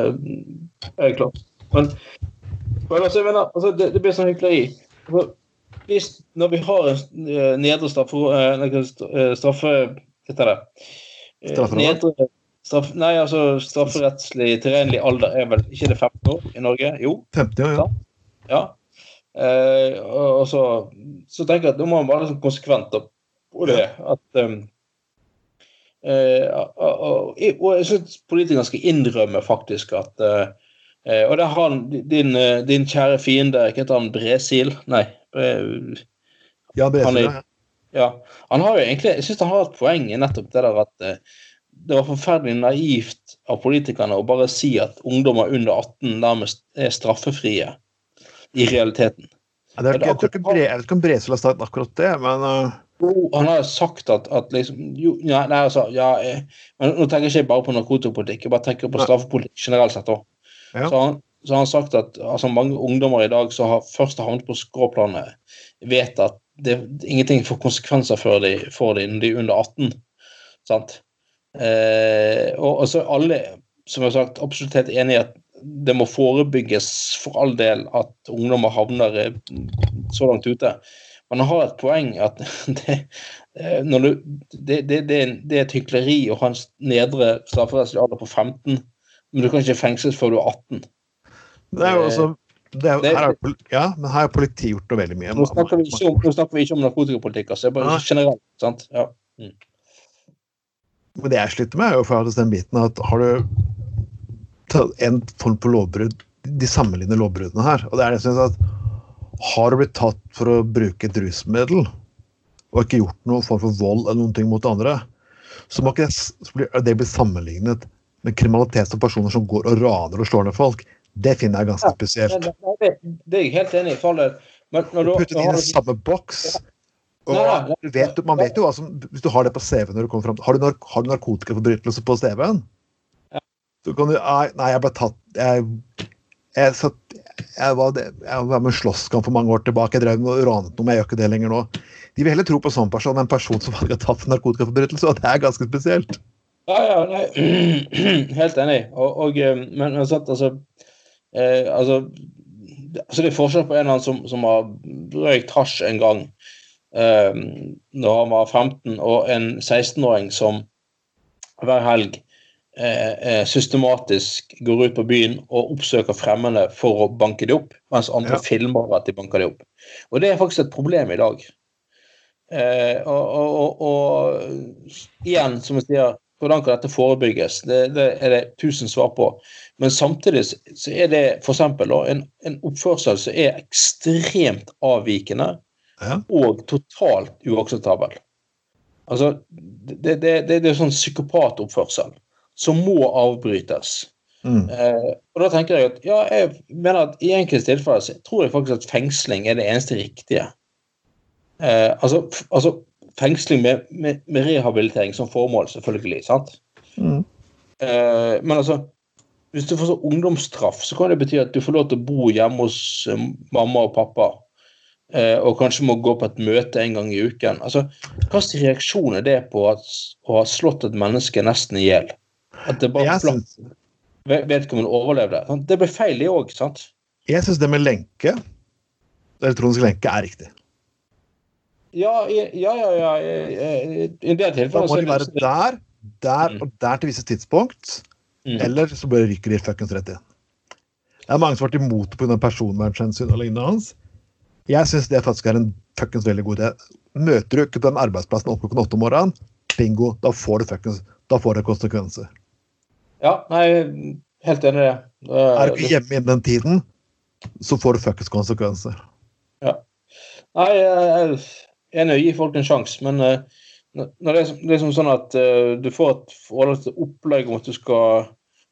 er klart. Men, men altså, mener, altså, det, det, blir sånn hykleri. Altså, hvis, når vi har en eh, nedre straffe... Eh, straffe Hva heter det? Eh, nedre Straff, nei, altså strafferettslig tilregnelig alder er vel ikke det 15 år i Norge? Jo. 50 år, ja. ja. Eh, og, så, så, tenker jeg at nå må man være liksom konsekvent på det. At um, eh, og, og, jeg syns politikerne skal innrømme faktisk at eh, Og det har han, din, din, kjære fiende, ikke heter han Bresil? Nei. Ja, Bresil, ja. ja. Han har jo egentlig, jeg syns han har et poeng i nettopp det der at det var forferdelig naivt av politikerne å bare si at ungdommer under 18 nærmest er straffefrie i realiteten. Ja, det er, jeg, vet ikke om Bresel har sagt akkurat det, men uh... Han har sagt at, at liksom jo, ja, nei, altså, ja, jeg, men Nå tenker jeg ikke bare på narkotikapolitikk, jeg bare tenker på straffepolitikk generelt sett òg. Ja. Så, så har han sagt at altså, mange ungdommer i dag som har først har havnet på skråplanet, vet at det, ingenting får konsekvenser for dem de når de er under 18. Sant? Eh, og, så alle, som jeg har sagt, absolutt helt enig i at det må forebygges for all del at ungdommer havner eh, så langt ute. Men han har et poeng at [laughs] det, eh, du, det, det, det, er et hykleri å ha en nedre strafferettslig alder på 15, men du kan ikke fengsles før du er 18. Det er jo også er, her er, ja, men her har politiet gjort noe veldig mye. Nå snakker vi ikke om, vi ikke om narkotikapolitikk, altså. bare generelt. sant? Ja. Mm. Men det jeg sliter med, er jo faktisk den biten at har du en form for lovbrudd De sammenligner lovbruddene her. Og det er det som at Har du blitt tatt for å bruke et rusmiddel og ikke gjort noen form for vold eller noen ting mot andre, så må ikke det, det bli sammenlignet med kriminalitet som personer som går og raner og slår ned folk. Det finner jeg ganske spesielt. Ja, det, det, er jeg helt enig i. Men når du, Puttet inn i samme boks. Og vet, man vet jo hva som Hvis du har det på CV når du kommer fram Har du, nark har du narkotikaforbrytelse på CV-en? Så kan du Nei, jeg ble tatt Jeg, jeg, satt, jeg, var, jeg var med slåsskamp for mange år tilbake. Jeg drev og ranet noe, men jeg gjør ikke det lenger nå. De vil heller tro på sånn person en person som har tatt for narkotikaforbrytelse, og det er ganske spesielt. Ja, ja, nei, [clears throat] helt enig. Og, og men, men sant, altså, eh, altså, altså Det er forskjell på en eller annen som, som har røykt hasj en gang, eh, når han var 15, og en 16-åring som hver helg eh, eh, systematisk går ut på byen og oppsøker fremmede for å banke dem opp, mens andre ja. filmer at de banker dem opp. Og det er faktisk et problem i dag. Eh, og, og, og, og, igjen, som jeg sier, hvordan kan dette forebygges? Det, det er det tusen svar på. Men samtidig så er det f.eks. En, en oppførsel som er ekstremt avvikende ja. og totalt uakseptabel. Altså, det, det, det, det er sånn psykopatoppførsel som må avbrytes. Mm. Eh, og da tenker jeg at ja, jeg mener at i enkelte tilfeller så tror jeg faktisk at fengsling er det eneste riktige. Eh, altså, altså, fengsling med, med, med, rehabilitering som formål, selvfølgelig. sant? Mm. Eh, men altså hvis du får så ungdomsstraff, så kan det bety at du får lov til å bo hjemme hos eh, mamma og pappa og kanskje må gå på et møte en gang i uken. Altså, Hva slags reaksjon er det på at, å ha slått et menneske nesten i hjel? At det bare slapp vedkommende overlevde. Det ble feil, det òg, sant? Jeg syns det med lenke, elektronisk lenke, er riktig. Ja, ja, ja. ja, I en del tilfeller Da må de være der, der mm. og der til visse tidspunkt. Mm. Eller så bare ryker de fuckings rett inn. Det er mange som har vært imot pga. personvernhensyn og lignende hans. Jeg syns det faktisk er en fuckings veldig god idé. Møter du ikke på den arbeidsplassen opp klokken åtte om morgenen, bingo, da får det fuckings da får det konsekvenser. Ja, nei, helt enig i det. Er du ikke hjemme innen den tiden, så får du fuckings konsekvenser. Ja. Nei, jeg er enig i å gi folk en sjanse, men uh, når det er liksom sånn at uh, du får et opplegg om at du skal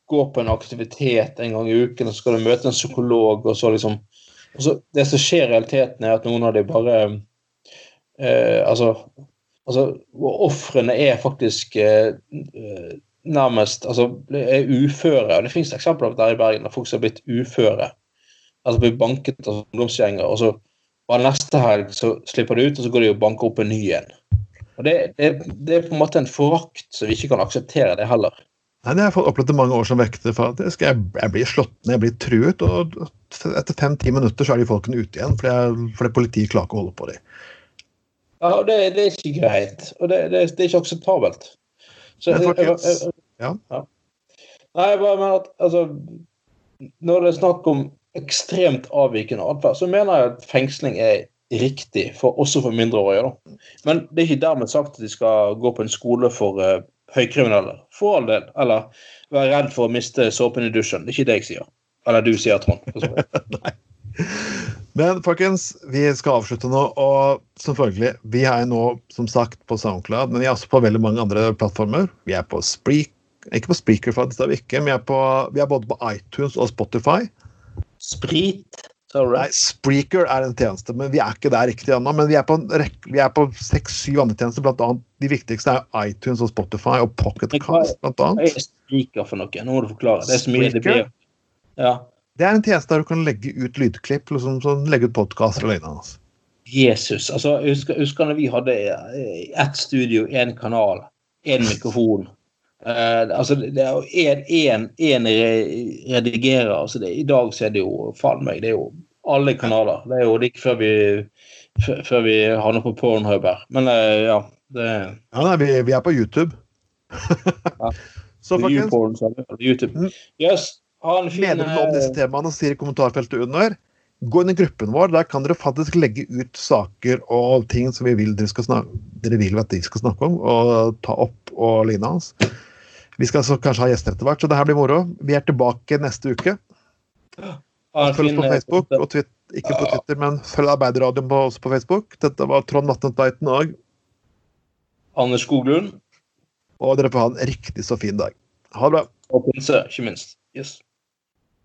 gå på en aktivitet en gang i uken, og så skal du møte en psykolog, og så liksom Altså, det som skjer i realiteten, er at noen av de bare eh, Altså, altså ofrene er faktisk eh, nærmest altså, er uføre. og Det finnes eksempler der i Bergen der folk som har blitt uføre. Altså blir banket av ungdomsgjenger, og så bare neste helg så slipper de ut, og så går de og banker opp en ny en. Og det, det, det, er på en måte en forakt så vi ikke kan akseptere det heller. Nei, Det har jeg fått opplevd i mange år som vekter. faktisk. Jeg, jeg blir slått ned, jeg blir truet, og etter fem-ti minutter så er de folkene ute igjen fordi, fordi politiet klarer ikke å holde på dem. Ja, og det, det, er ikke greit. Og det, det, det er ikke akseptabelt. Så, jeg, jeg, ja. ja. Nei, jeg bare mener at altså, Når det er snakk om ekstremt avvikende atferd, så mener jeg at fengsling er riktig, for, også for mindreårige. Da. Men det er ikke dermed sagt at de skal gå på en skole for uh, høykriminelle. For all del. Eller være redd for å miste såpen i dusjen. Det er ikke det jeg sier. Eller du sier, Trond. [laughs] Nei. Men folkens, vi skal avslutte nå. Og selvfølgelig, vi er nå som sagt på SoundCloud, men vi er også på veldig mange andre plattformer. Vi er på Spreak, ikke på Spreaker, faktisk, det er vi ikke. Men vi er, på, vi er både på iTunes og Spotify. Sprit? Nei, Spreaker er en tjeneste, men vi er ikke der riktig ennå. Men vi er på, på seks-syv andre tjenester, annet de viktigste er iTunes og Spotify og Pocketcast. Hva er Spreaker for noe? Nå må du forklare. Det er så mye det blir. Ja. Det er en tjeneste der du kan legge ut lydklipp, liksom, sånn, legge ut podkaster og lignende. Altså. Jesus. altså, husker, husker når vi hadde ett studio, én kanal, én mikrofon. Uh, altså, det er jo én redigerer. altså det, I dag så er det jo faen meg, det er jo alle kanaler. Det er jo ikke før vi, før vi har noe på Pornhub her. Men uh, ja. Det... Ja, nei, vi, vi, er på YouTube. [laughs] ja. Så folkens YouTube. en fin Mener du om disse temaene, sier i kommentarfeltet under. Gå inn i gruppen vår. Der kan dere faktisk legge ut saker og ting som vi vil dere, skal snakke, dere vil at de skal snakke om, og ta opp og lignende. Vi skal så kanskje ha gjester etter hvert, så det her blir moro. Vi er tilbake neste uke. Følg oss på Facebook, og Twitter, ikke på Twitter, men følg Arbeiderradioen på, også på Facebook. Dette var Trond Vatne Tveiten og Anders Skoglund. Og dere får ha en riktig så fin dag. Ha det bra. Og pinse, ikke minst. Yes.